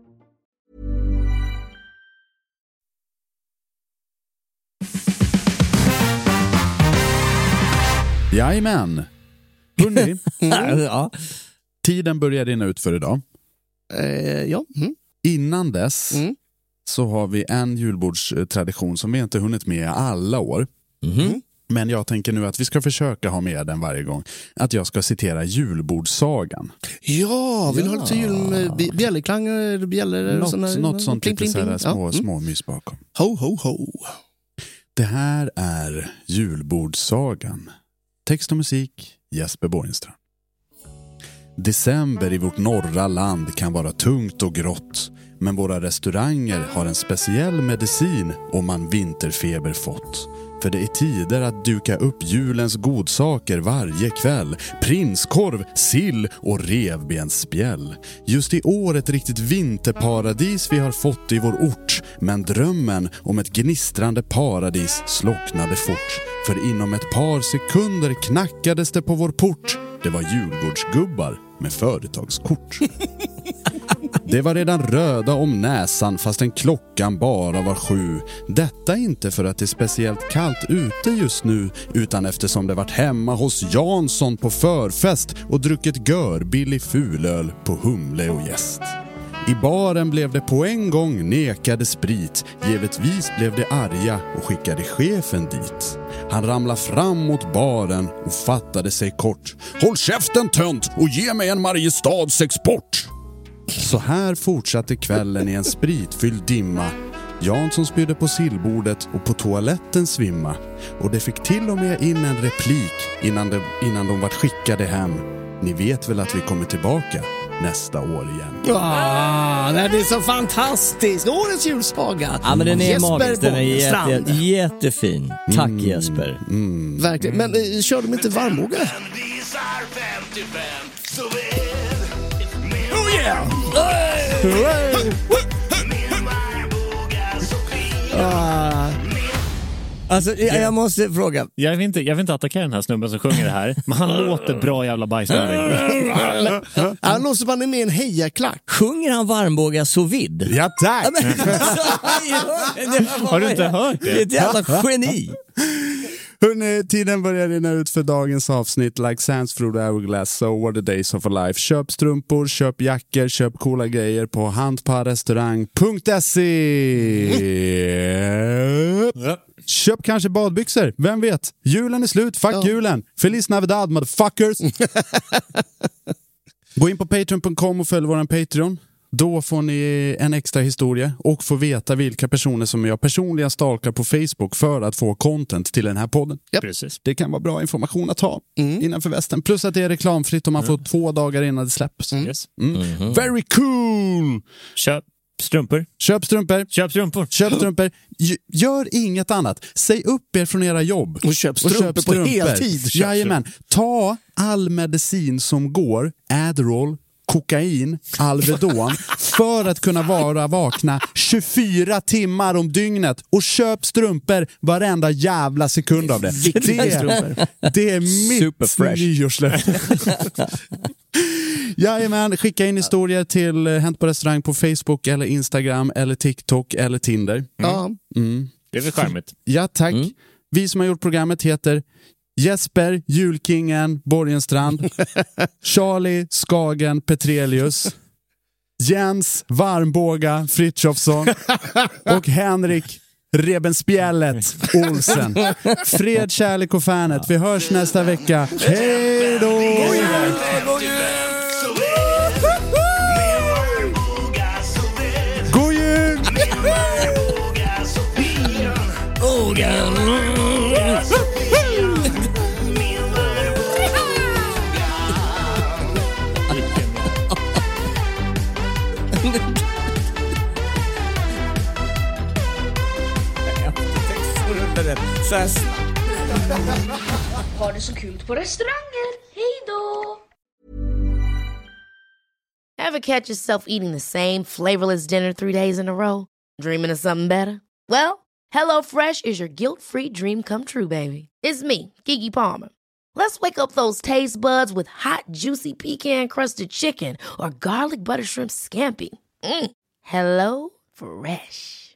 Jajamän. Hörrni, ja. tiden börjar rinna ut för idag. Eh, ja. Mm. Innan dess Mm. så har vi en julbordstradition som vi inte hunnit med alla år. Mhm. Men jag tänker nu att vi ska försöka ha med den varje gång. Att jag ska citera julbordssagan. Ja, vill du ha lite jul med bi- bjällerklang eller bjäller? Något, sånt pling, lite pling, pling. små, Ja, mm. små mys bakom. Ho, ho, ho. Det här är julbordssagan. Text och musik Jesper Borgenstrand. December i vårt norra land kan vara tungt och grått. Men våra restauranger har en speciell medicin om man vinterfeber fått. För det är tider att duka upp julens godsaker varje kväll. Prinskorv, sill och revbensspjäll. Just i år ett riktigt vinterparadis vi har fått i vår ort. Men drömmen om ett gnistrande paradis slocknade fort. För inom ett par sekunder knackades det på vår port. Det var julbordsgubbar med företagskort. Det var redan röda om näsan fastän klockan bara var sju. Detta inte för att det är speciellt kallt ute just nu utan eftersom det varit hemma hos Jansson på förfest och druckit görbillig fulöl på humle och gäst. I baren blev det på en gång nekade sprit. Givetvis blev de arga och skickade chefen dit. Han ramlade fram mot baren och fattade sig kort. Håll käften tönt och ge mig en Mariestads export! Så här fortsatte kvällen i en spritfylld dimma. Jansson spydde på sillbordet och på toaletten svimma. Och det fick till och med in en replik innan de, innan de vart skickade hem. Ni vet väl att vi kommer tillbaka nästa år igen. Ah, det är så fantastiskt! Årets julsaga! Ja men den är Jesper magisk, den är Borgenstrand. jätte, jättefin. Tack Mm. Jesper. Verkligen. Men eh, kör de inte varmbågar? Yeah! Ah. Alltså, jag, jag måste fråga. Jag vill, inte, jag vill inte attackera den här snubben som sjunger det här, men han låter bra jävla bajsnödig. Han låter som han är med i en hejaklack. Sjunger han varmbåga sous vide? Ja tack! Har du inte hört det? Det är ett jävla geni. Hörrni, tiden börjar rinna ut för dagens avsnitt. Like sands through the hourglass, so are the days of a life. Köp strumpor, köp jackor, köp coola grejer på handparrestaurang.se. Köp kanske badbyxor, vem vet? Julen är slut, fuck julen. Feliz Navidad motherfuckers! Gå in på patreon.com och följ våran Patreon. Då får ni en extra historia och får veta vilka personer som jag personligen stalkar på Facebook för att få content till den här podden. Precis. Det kan vara bra information att ha innanför västen. Plus att det är reklamfritt och man får två dagar innan det släpps. Yes. Mm. Very cool! Köp strumpor. Köp strumpor. Köp strumpor. Köp strumpor. Gör inget annat. Säg upp er från era jobb. Och köp strumpor på heltid. Köp Jajamän. Ta all medicin som går, Adderall, kokain, Alvedon, för att kunna vara vakna 24 timmar om dygnet och köp strumpor varenda jävla sekund av det. Det, det är mitt Superfresh. nyårslöfte. Jajamän, skicka in historier till Hänt på restaurang på Facebook eller Instagram eller TikTok eller Tinder. Ja. Mm. Det är väl charmigt. Ja tack. Vi som har gjort programmet heter Jesper, Julkingen, Borgenstrand, Charlie, Skagen, Petrelius, Jens, Varmbåga, Frithiofsson och Henrik, Rebenspjället, Olsen. Fred, kärlek och fanet. Vi hörs nästa vecka. Hej då! Ha det så kul på restauranger. Hej då! Ever catch yourself eating the same flavorless dinner three days in a row? Dreaming of something better? Well, Hello Fresh is your guilt-free dream come true, baby. It's me, Kiki Palmer. Let's wake up those taste buds with hot, juicy pecan-crusted chicken or garlic butter shrimp scampi. Mm. Hello Fresh.